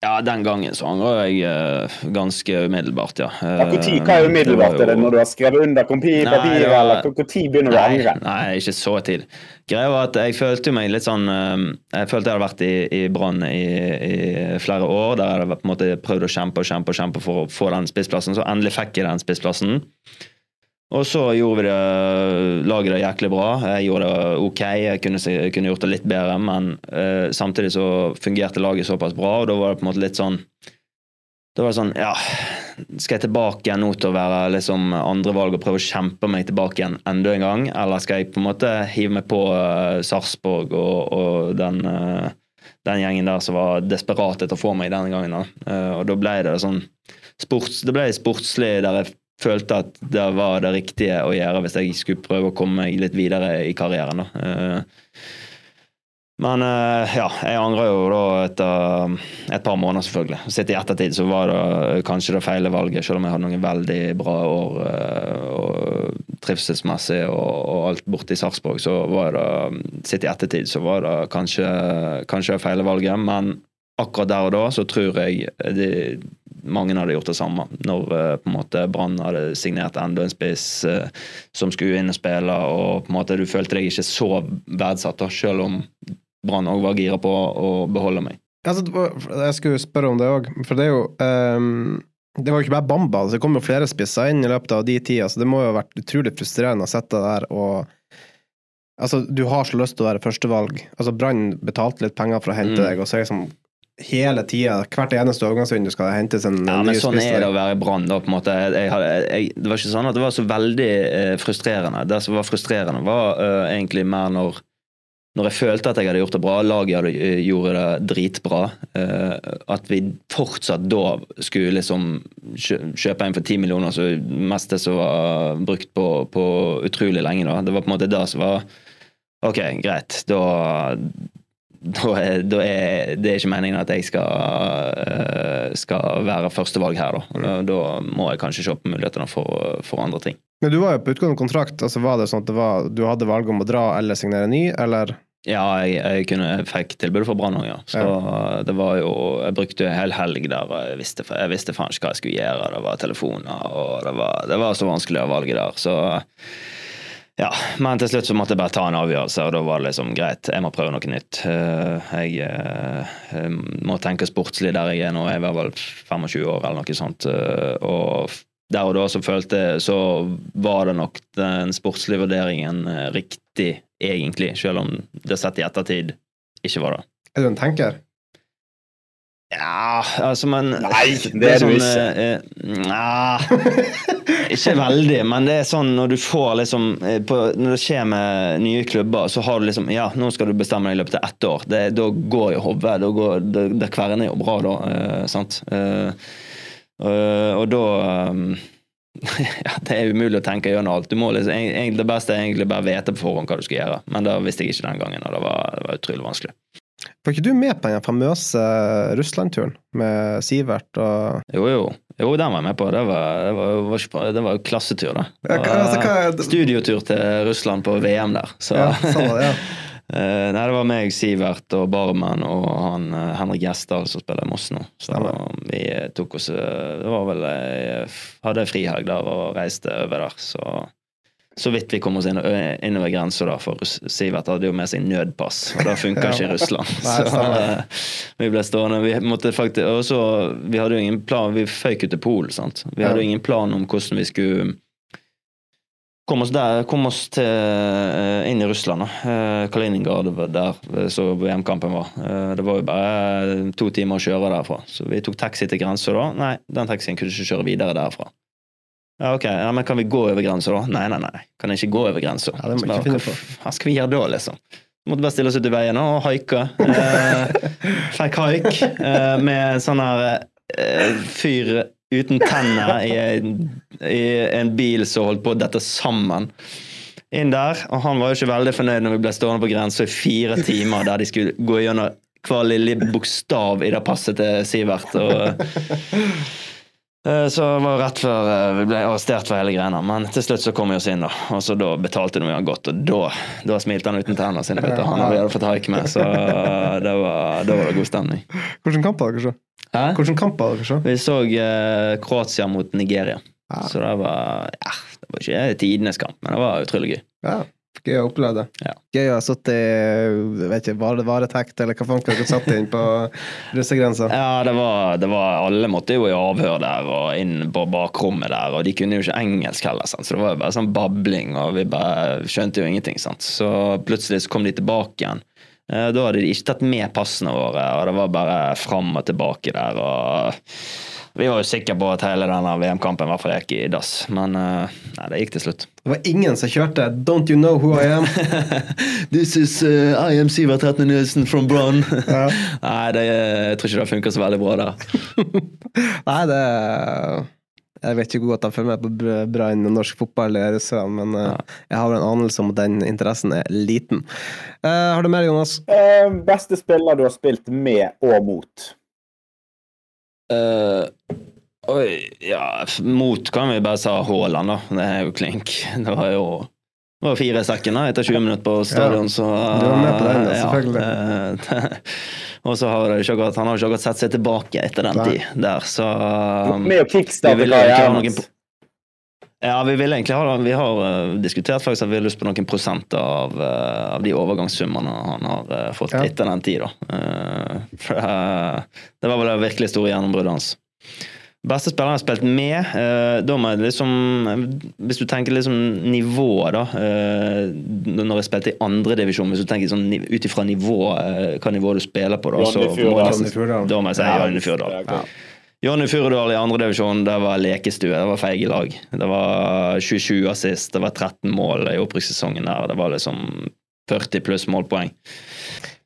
Ja, den gangen så angrer jeg eh, ganske umiddelbart, ja. Eh, Ja, hvor tid, hva er umiddelbart? Er det når du har skrevet under Nei, papiret, var- eller hvor hvor tid begynner du å angre? nei, ikke så tid. Greia var at jeg følte meg litt sånn eh, Jeg følte jeg hadde vært i, i Brann i, i flere år. Der jeg hadde på en måte prøvd å kjempe og kjempe og kjempe for å få den spissplassen. Så endelig fikk jeg den spissplassen. Og så gjorde vi det, laget det jæklig bra. Jeg gjorde det ok. Jeg kunne, kunne gjort det litt bedre, men uh, samtidig så fungerte laget såpass bra, og da var det på en måte litt sånn Da var det sånn, ja Skal jeg tilbake igjen nå til å være liksom andrevalg og prøve å kjempe meg tilbake igjen enda en gang, eller skal jeg på en måte hive meg på uh, Sarpsborg og, og den uh, den gjengen der som var desperat etter å få meg denne gangen. Da. Uh, og da ble det sånn sports, Det ble sportslig der jeg følte at det var det riktige å gjøre hvis jeg skulle prøve å komme meg litt videre i karrieren. Da. Eh, Men eh, ja, jeg angrer jo da etter et par måneder, selvfølgelig. Sett i ettertid så var det kanskje det feile valget, selv om jeg hadde noen veldig bra år eh, og trivselsmessig og, og alt borte i Sarpsborg, så var det Sett i ettertid så var det kanskje, kanskje det feile valget, men akkurat der og da så tror jeg de, mange hadde gjort det samme. Når eh, på en måte Brann hadde signert enda en spiss eh, som skulle inn og spille, og på en måte du følte deg ikke så verdsatt, da, selv om Brann òg var gira på å beholde meg. Altså, jeg skulle spørre om det òg, for det er jo um, Det var jo ikke bare Bamba, altså, det kom jo flere spisser inn i løpet av de tida, så det må jo ha vært utrolig frustrerende å sitte der og Altså, du har så lyst til å være førstevalg. Altså, Brann betalte litt penger for å hente Mm. deg, og så er det liksom hele tida, hvert eneste overgangsvindu skal det hentes en Ja, ny men sånn spiss er det å være i Brann. det var ikke sånn at det var så veldig eh, frustrerende. Det som var frustrerende, var uh, egentlig mer når når jeg følte at jeg hadde gjort det bra, laget hadde, gjort gjorde det dritbra, eh, at vi fortsatt da skulle liksom kjøpe en for ti millioner, så mest det som var brukt på, på utrolig lenge. da. Det var på en måte det som var Ok, greit. Da, da, da er det er ikke meningen at jeg skal, eh, skal være førstevalg her, da. Da, må jeg kanskje se på mulighetene for, for andre ting. Men du var jo på utgående kontrakt, altså var det sånn at det var, du hadde valg om å dra eller signere ny, eller? Ja, jeg, jeg, kunne, jeg fikk tilbudet fra Brann òg, ja. Så det var jo Jeg brukte en hel helg der, jeg visste, jeg visste faen ikke hva jeg skulle gjøre. Det var telefoner, og det var, det var så vanskelig å valge der. Så ja. Men til slutt så måtte jeg bare ta en avgjørelse, og da var det liksom greit, jeg må prøve noe nytt. Eh, Jeg, eh, jeg må tenke sportslig der jeg er nå. Jeg var vel 25 år eller noe sånt. eh, Og der og da så følte jeg Så var det nok den sportslige vurderingen riktig, egentlig, selv om det sett i ettertid ikke var det. Er du en tenker? Ja, altså, men Nei, (laughs) det er du sånn, ikke. eh, eh, Nja Ikke veldig, men det er sånn når du får liksom eh, på, Når det skjer med nye klubber, så har du liksom Ja, nå skal du bestemme deg i løpet av ett år. Det, da går jo hodet. Da går det, det kverner jo bra, da. Eh, sant? Eh, og, da eh, (laughs) ja, Det er umulig å tenke gjennom alt. Du må liksom, egentlig, det beste er egentlig bare vite på forhånd hva du skal gjøre. Men det visste jeg ikke den gangen, og det var, det var utrolig vanskelig. Var ikke du med på den famøse Russland-turen med Sivert og Jo, jo. Jo, den var jeg med på. Det var, det var, var bra. det var klassetur, da. Ja, hva- altså, er- Studiotur til Russland på VM der. Så, Ja, sånn var det, ja. (laughs) Eh, Nei, det var meg, Sivert og Barmen og han eh, Henrik Gjesdal som spiller i Moss nå. Så da, vi tok oss eh, Det var vel Jeg hadde frihelg der og reiste over der, så så vidt vi kom oss inn, innover grensa, da, for Sivert hadde jo med seg nødpass, og det funka (laughs) ikke i Russland. Så eh, vi ble stående. Vi faktisk også, Vi hadde jo ingen plan Vi føyk jo til Polen, sant. Vi hadde jo ingen plan om hvordan vi skulle komme oss der, kom oss til, eh, inn i Russland. da. Eh, Kaliningrad var der eh, så VM-kampen var. Eh, Det var jo bare to timer å kjøre derfra. Så vi tok taxi til grensa da. Nei, den taxien kunne ikke kjøre videre derfra. Ja, ok, ja, men kan vi gå over grensa da? Nei, nei, nei. Kan jeg ikke gå over grensa? Ja, det må bare, ikke finne hva Hva skal vi gjøre da, liksom? Måtte bare stille oss ut i veien og haike. Eh, (laughs) fikk haik eh, med sånn her eh, fyr uten tenner i, en- i en bil som holdt på å dette sammen. Inn der, og han var jo ikke veldig fornøyd når vi ble stående på grensa i fire timer der de skulle gå gjennom hver lille bokstav i det passet til Sivert. Og, Så det var rett før eh, vi ble arrestert for hele greia. Men til slutt så kom vi oss inn, da. Og så da betalte vi han godt, og da, da smilte han uten tennene sine. Vet du. Han hadde fått haik med, så eh, det var, da var det god stemning. Hvilken kamp var dere så? Vi så eh, Kroatia mot Nigeria. Ja. Så det var ja, det var ikke tidenes kamp, men det var utrolig gøy. Ja, gøy å oppleve det. Ja. Gøy å ha sittet i varetekt, eller hva faen dere satt inn på russegrensa? Ja, det var, det var Alle måtte jo i avhør der og inn på bakrommet der, og de kunne jo ikke engelsk heller, sant? så det var jo bare sånn babling, og vi bare skjønte jo ingenting. Sant? Så plutselig så kom de tilbake igjen. Eh, Da hadde de ikke tatt med passene våre, og det var bare fram og tilbake der. og Vi var jo sikre på at hele denne VM-kampen i hvert fall gikk i dass, men eh, nei, det gikk til slutt. Det var ingen som kjørte 'Don't you know who I am'? (laughs) This is uh, I am Sivert Hetne Nilsen from Brann. (laughs) Nei, det, jeg tror ikke det funker så veldig bra der. (laughs) Nei, det Jeg vet ikke hvor godt jeg følger med på Br- Brann og norsk fotball men eh, jeg har en anelse om at den interessen er liten. Uh, har du mer, Jonas? Uh, beste spiller du har spilt med og mot? Eh, oi, ja Mot kan vi bare sa Haaland, da. Det er jo klink. Det var jo det var fire sekken da, etter 20 minutter på stadion, så du var med på den, ja, selvfølgelig. eh, (laughs) og så har ikke akkurat, han har ikke akkurat sett seg tilbake etter den Nei. tid der, så um, Med å kickstarte karrieren hans. Ja, vi vil egentlig ha Vi har eh, diskutert faktisk at vi har lyst på noen prosenter av, eh, av de overgangssummene han har eh, fått Ja. etter den tid. For det var vel det virkelig store gjennombruddet hans. Beste spiller jeg har spilt med, eh, da må jeg liksom Hvis du tenker liksom nivået, da eh, Når jeg spilte i andredivisjon, hvis du tenker sånn ut ifra nivå, eh, hva nivå du spiller på, da, så må jeg da må jeg si Ja, Fjørdal. Jonny Furudal i andredivisjon, det var lekestue. Det var feige lag. Det var 27 assist, det var 13 mål i opprykkssesongen der. Det var liksom 40 pluss målpoeng.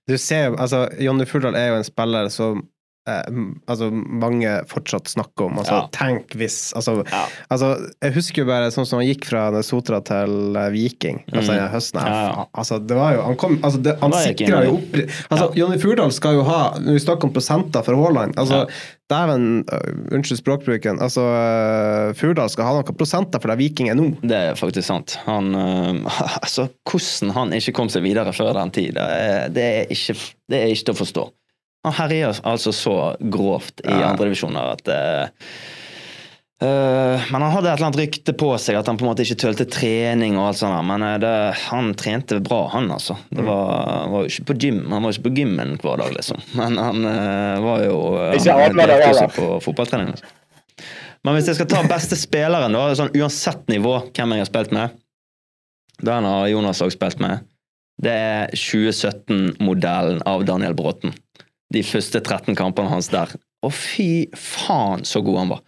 Du ser jo, altså Jonny Furdal er jo en spiller som eh, altså, mange fortsatt snakker om. Altså, Ja. Tenk hvis altså, Ja. altså, Jeg husker jo bare sånn som han gikk fra Sotra til eh, Viking altså, Mm. høsten. Ja. Altså, det var jo, han kom, altså, det, han sikra jo opp altså, Jonny Furdal skal jo ha Når vi snakker om prosenter for Haaland altså, Dæven, øh, unnskyld språkbruken. Altså, øh, Furdal skal ha noen prosenter for det Viking er nå. Det er faktisk sant. Han, eh, (laughs) altså, hvordan han ikke kom seg videre før den tid, det er, ikke, det er ikke til å forstå. Han herjer altså så grovt i Ja. andredivisjoner at uh, uh, Men han hadde et eller annet rykte på seg at han på en måte ikke tølte trening og alt sånt. Men eh, det, han trente bra, han, altså. Det var, var jo ikke på gym. Han var jo ikke på gymmen hver dag, liksom. Men han var jo Ikke alle dager, da. på fotballtrening. Liksom. Men hvis jeg skal ta beste spilleren, da, sånn uansett nivå, hvem jeg har spilt med Den har Jonas også spilt med. Det er 2017-modellen av Daniel Bråten. De første 13 kampene hans der. Å, fy faen, så god han var.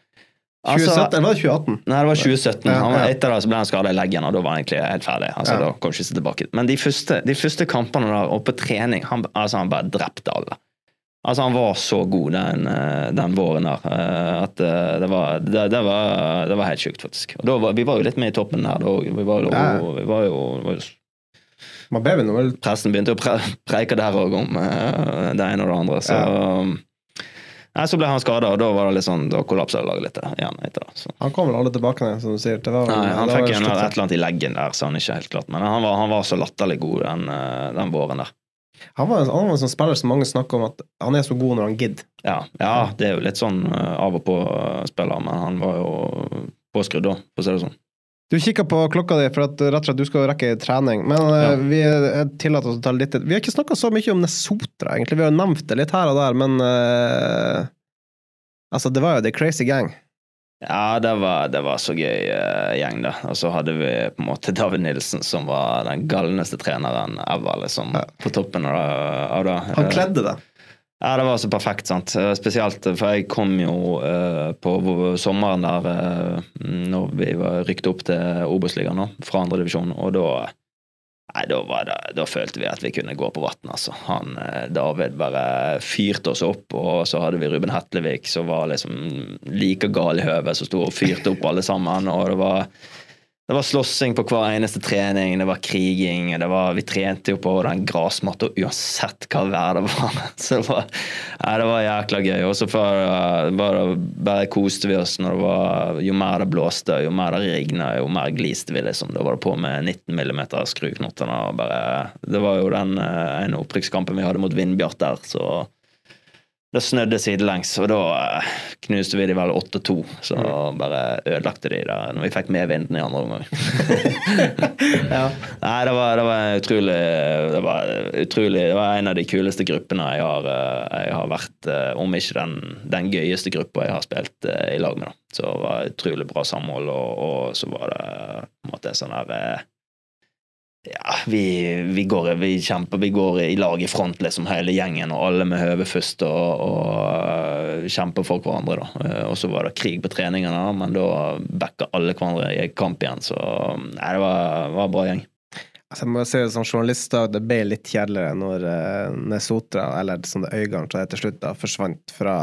Altså- 2017, eller var det 2018? Nei, det var 2017. Han var, etter det så ble han skada i leggen, og da var han egentlig helt ferdig. Altså, Ja. da kom ikke tilbake. Men de første, de første kampene der, og på trening, han, altså, han bare drepte alle. Altså, han var så god den, eh, den våren der eh, at eh, det var, det, det var, det var helt sjukt, faktisk. Da var, vi var jo litt med i toppen der da òg. Vi var jo, vi var jo, var jo Man ble vel Presten begynte å pre preike der òg om eh, det ene og det andre. Så, nei, så ble han skada, og da var det litt sånn, da kollapsa laget litt igjen. etter det. Så. Han kom vel alle tilbake igjen, som du sier. Det var, vel- Nei, han fikk en, et eller annet i leggen der, så han ikke helt klart. Men han var, han var så latterlig god den, eh, den våren der. Han var, han var en sånn spiller som mange snakker om at han er så god når han gidder. Ja, ja det er jo litt sånn eh, av og på-spiller, men han var jo påskrudd da, for å si det sånn. Du kikker på klokka di for at rett og slett du skal rekke trening, men eh, Ja. vi tillater oss å ta litt Vi har ikke snakka så mye om Nesotra, egentlig. Vi har nevnt det litt her og der, men uh, Altså, det var jo The Crazy Gang. Ja, det var, det var så gøy uh, gjeng, da. Og så hadde vi på en måte David Nilsen, som var den galneste treneren ever, liksom, Ja. på toppen av det. Han kledde det. Ja, det var så perfekt, sant. Eh, Spesielt, for jeg kom jo uh, på sommeren der uh, når vi var rykket opp til Obos-ligaen fra andredivisjon, og da Nei, da, var det, da følte vi at vi kunne gå på vann, altså. Han, David bare fyrte oss opp, og så hadde vi Ruben Hetlevik som var liksom like gal i høvet, som sto og fyrte opp alle sammen, og det var det var slåssing på hver eneste trening, det var kriging, det var, vi trente jo på den grasmatta uansett hva vær det var. (laughs) Så det var, nei, det var jækla gøy. Og så bare, koste vi oss når det var Jo mer det blåste, jo mer det rigna, jo mer gliste vi, liksom. Da var det på med 19 millimeter skruknottene Det var jo den eh, ene opprykkskampen vi hadde mot Vindbjart der, så det snødde sidelengs, og da eh, knuste vi de vel 8-2. Så bare ødelagte de der når vi fikk med vinden i andre omgang. (laughs) Nei, det var, det var utrolig det var utrolig Det var en av de kuleste gruppene jeg har, eh, jeg har vært eh, Om ikke den, den gøyeste gruppa jeg har spilt i lag med. da. Så det var utrolig bra samhold, og, og så var det på en måte sånn der ja, vi, vi, går, vi kjemper, vi går i lag i front, liksom, hele gjengen, og alle med høve først, og, og øh, kjemper for hverandre. da. Eh, Og så var det krig på treningene, men da backa alle hverandre i kamp igjen, så nei, det var, var en bra gjeng. Altså, jeg må si det som journalist, da, det ble litt kjedeligere når uh, Nesotra, eller som det Øygarden sa til slutt, da, forsvant fra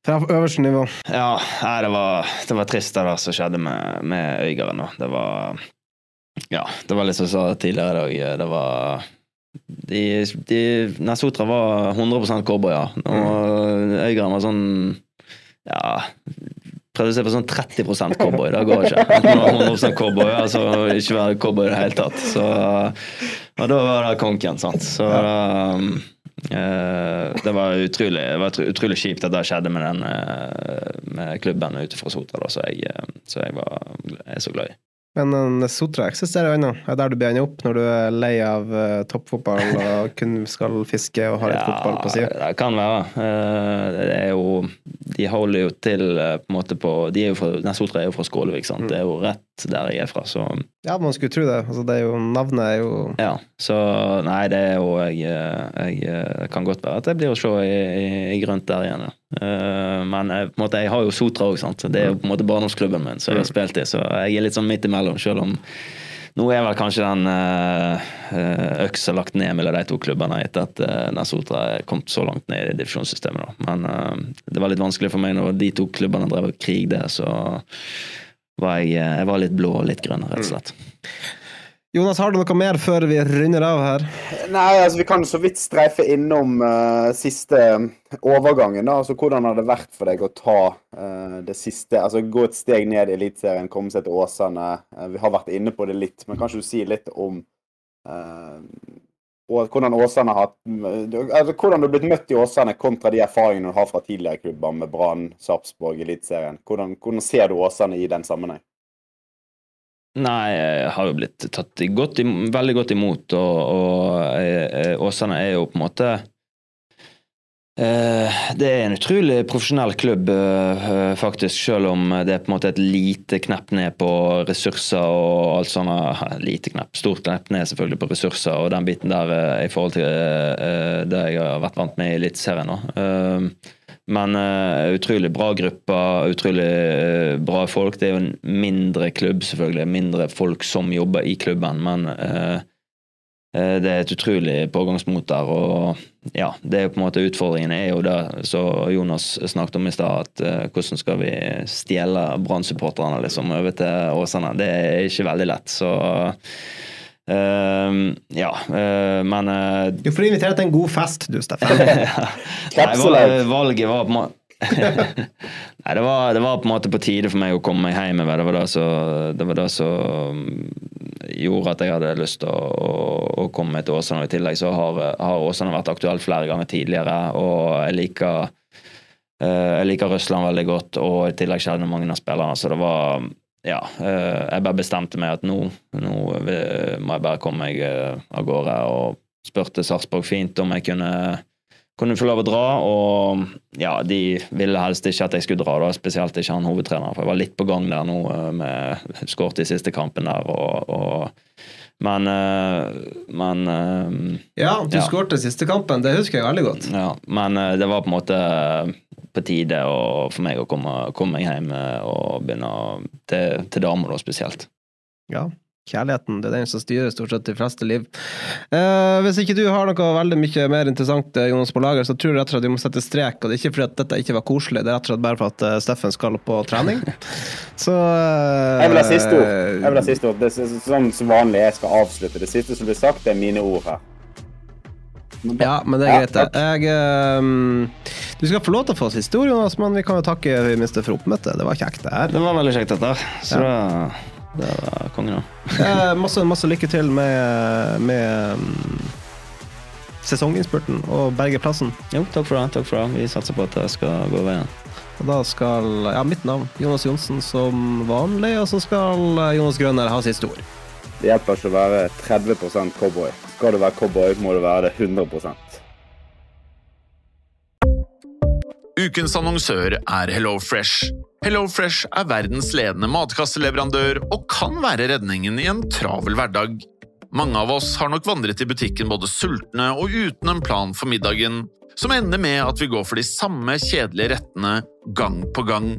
Fra øverste nivå. Ja, nei, det var, det var trist det der som skjedde med, med Øygarden. da. Det var Ja, det var litt som jeg sa tidligere i dag. Det var de, de, Nesotra var 100% Ja. og Øygarden var sånn Ja Prøvde å se på sånn 30 (laughs) cowboy. Det går ikke. Nå var 100 cowboy, altså ikke være cowboy i det hele tatt. Så, og da var det konken, sant. Så um, Uh, det var utrolig, det var utrolig kjipt at det skjedde med den uh, med klubben ute fra Sotra, så jeg, uh, så jeg, var, er så glad i. Men Sotra eksisterer ennå. Det er der du blir enda opp når du er lei av uh, toppfotball og (laughs) kun skal fiske og har litt ja, fotball på sida? Det kan være. Uh, det er jo De holder jo til på en måte på de er jo fra, Sotra er jo fra Skålevik, sant. Mm. Det er jo rett der jeg er fra, så Ja, man skulle tro det. Altså, det er jo, navnet er jo Ja, så nei, det er jo Jeg, jeg, jeg kan godt være at jeg blir å se i, i, i grønt der igjen, ja. Uh, men jeg, på en måte, jeg har jo Sotra òg, så Det er jo på en måte barndomsklubben min Så jeg har mm. spilt i, så jeg er litt sånn midt imellom, selv om nå er vel kanskje den uh, øksa lagt ned mellom de to klubbene etter at uh, Sotra er kommet så langt ned i divisjonssystemet. Da. Men det var litt vanskelig for meg når de to klubbene drev krig der, så var jeg, jeg var litt blå og litt grønn, rett og slett. Jonas, har du noe mer før vi runder av her? Nei, altså vi kan så vidt streife innom uh, siste overgangen. da, altså Hvordan har det vært for deg å ta uh, det siste, altså gå et steg ned i Eliteserien, komme seg til Åsane? Uh, vi har vært inne på det litt, men kanskje du sier litt om hvordan Åsane har altså Hvordan du har blitt møtt i Åsane kontra de erfaringene du har fra tidligere klubber med Brann, Sarpsborg, Eliteserien. Hvordan, hvordan ser du Åsane i den sammenheng? Nei, jeg har jo blitt tatt godt, veldig godt imot, og, og Åsane er jo på en måte eh, det er en utrolig profesjonell klubb, eh, faktisk, selv om det er på en måte et lite knepp ned på ressurser og alt sånt. Lite knepp, stort knepp ned selvfølgelig på ressurser og den biten der eh, i forhold til det jeg har vært vant med i Eliteserien. Men uh, utrolig bra grupper, utrolig uh, bra folk. Det er jo en mindre klubb, selvfølgelig. Mindre folk som jobber i klubben, men uh, det er et utrolig pågangsmot der. Og ja, det er jo på en måte utfordringen er jo det så Jonas snakket om i stad, at hvordan skal vi stjele Brann-supporterne liksom, over til Åsane? Det er ikke veldig lett. så Uh, ja, uh, men uh, Du får invitere til en god fest, du, Steffen. (laughs) Nei, valget var på (laughs) Nei, det var, det var, på en måte på tide for meg å komme meg hjem. Det var det som gjorde at jeg hadde lyst til å, å, å komme meg til Åsane. I tillegg så har, har Åsane vært aktuelt flere ganger tidligere, og jeg liker jeg liker Russland veldig godt, og i tillegg kjenner mange av spillerne. Så det var ja, eh, jeg bare bestemte meg at nå, nå må jeg bare komme meg eh, av gårde. Og spurte Sarpsborg fint om jeg kunne, kunne få lov å dra. Og ja, de ville helst ikke at jeg skulle dra, da, spesielt ikke han hovedtreneren. For jeg var litt på gang der nå eh, med skåret i siste kampen der. og, og men, men Ja, du ja. skåret siste kampen, det husker jeg veldig godt. Ja, Men det var på en måte på tide for meg å komme, komme meg hjem eh, og begynne til, til damer, da spesielt. Ja, kjærligheten det er den som styrer stort sett de fleste liv. Eh, hvis ikke du har noe veldig mye mer interessant eh, Jonas, på lager, så tror jeg rett og slett vi må sette strek. Og det er ikke fordi at dette ikke var koselig, det er rett og slett bare for at uh, Steffen skal på trening. (laughs) Så eh, Jeg vil ha siste ord. Jeg vil ha siste ord. Det er sånn som vanlig jeg skal avslutte. Det siste som blir sagt, det er mine ord her. Ja, men det er greit, det. Jeg, um, du skal få lov til å få siste ord, Jonas, men vi kan jo takke minste for oppmøtet. Det var kjekt, det her. Det var veldig kjekt, dette. Så ja. det, var kongen, da. (laughs) eh, masse, masse lykke til med, med um, sesonginnspurten og berge plassen. Jo, takk for det. takk for det. Vi satser på at det skal gå veien. Og da skal ja, mitt navn, Jonas Johnsen, som vanlig, og så skal Jonas Grønner ha siste ord. Det hjelper ikke å være 30 cowboy. Skal du være cowboy, må du være det 100% Ukens annonsør er HelloFresh. HelloFresh er verdens ledende matkasseleverandør og kan være redningen i en travel hverdag. Mange av oss har nok vandret i butikken både sultne og uten en plan for middagen, som ender med at vi går for de samme kjedelige rettene gang på gang.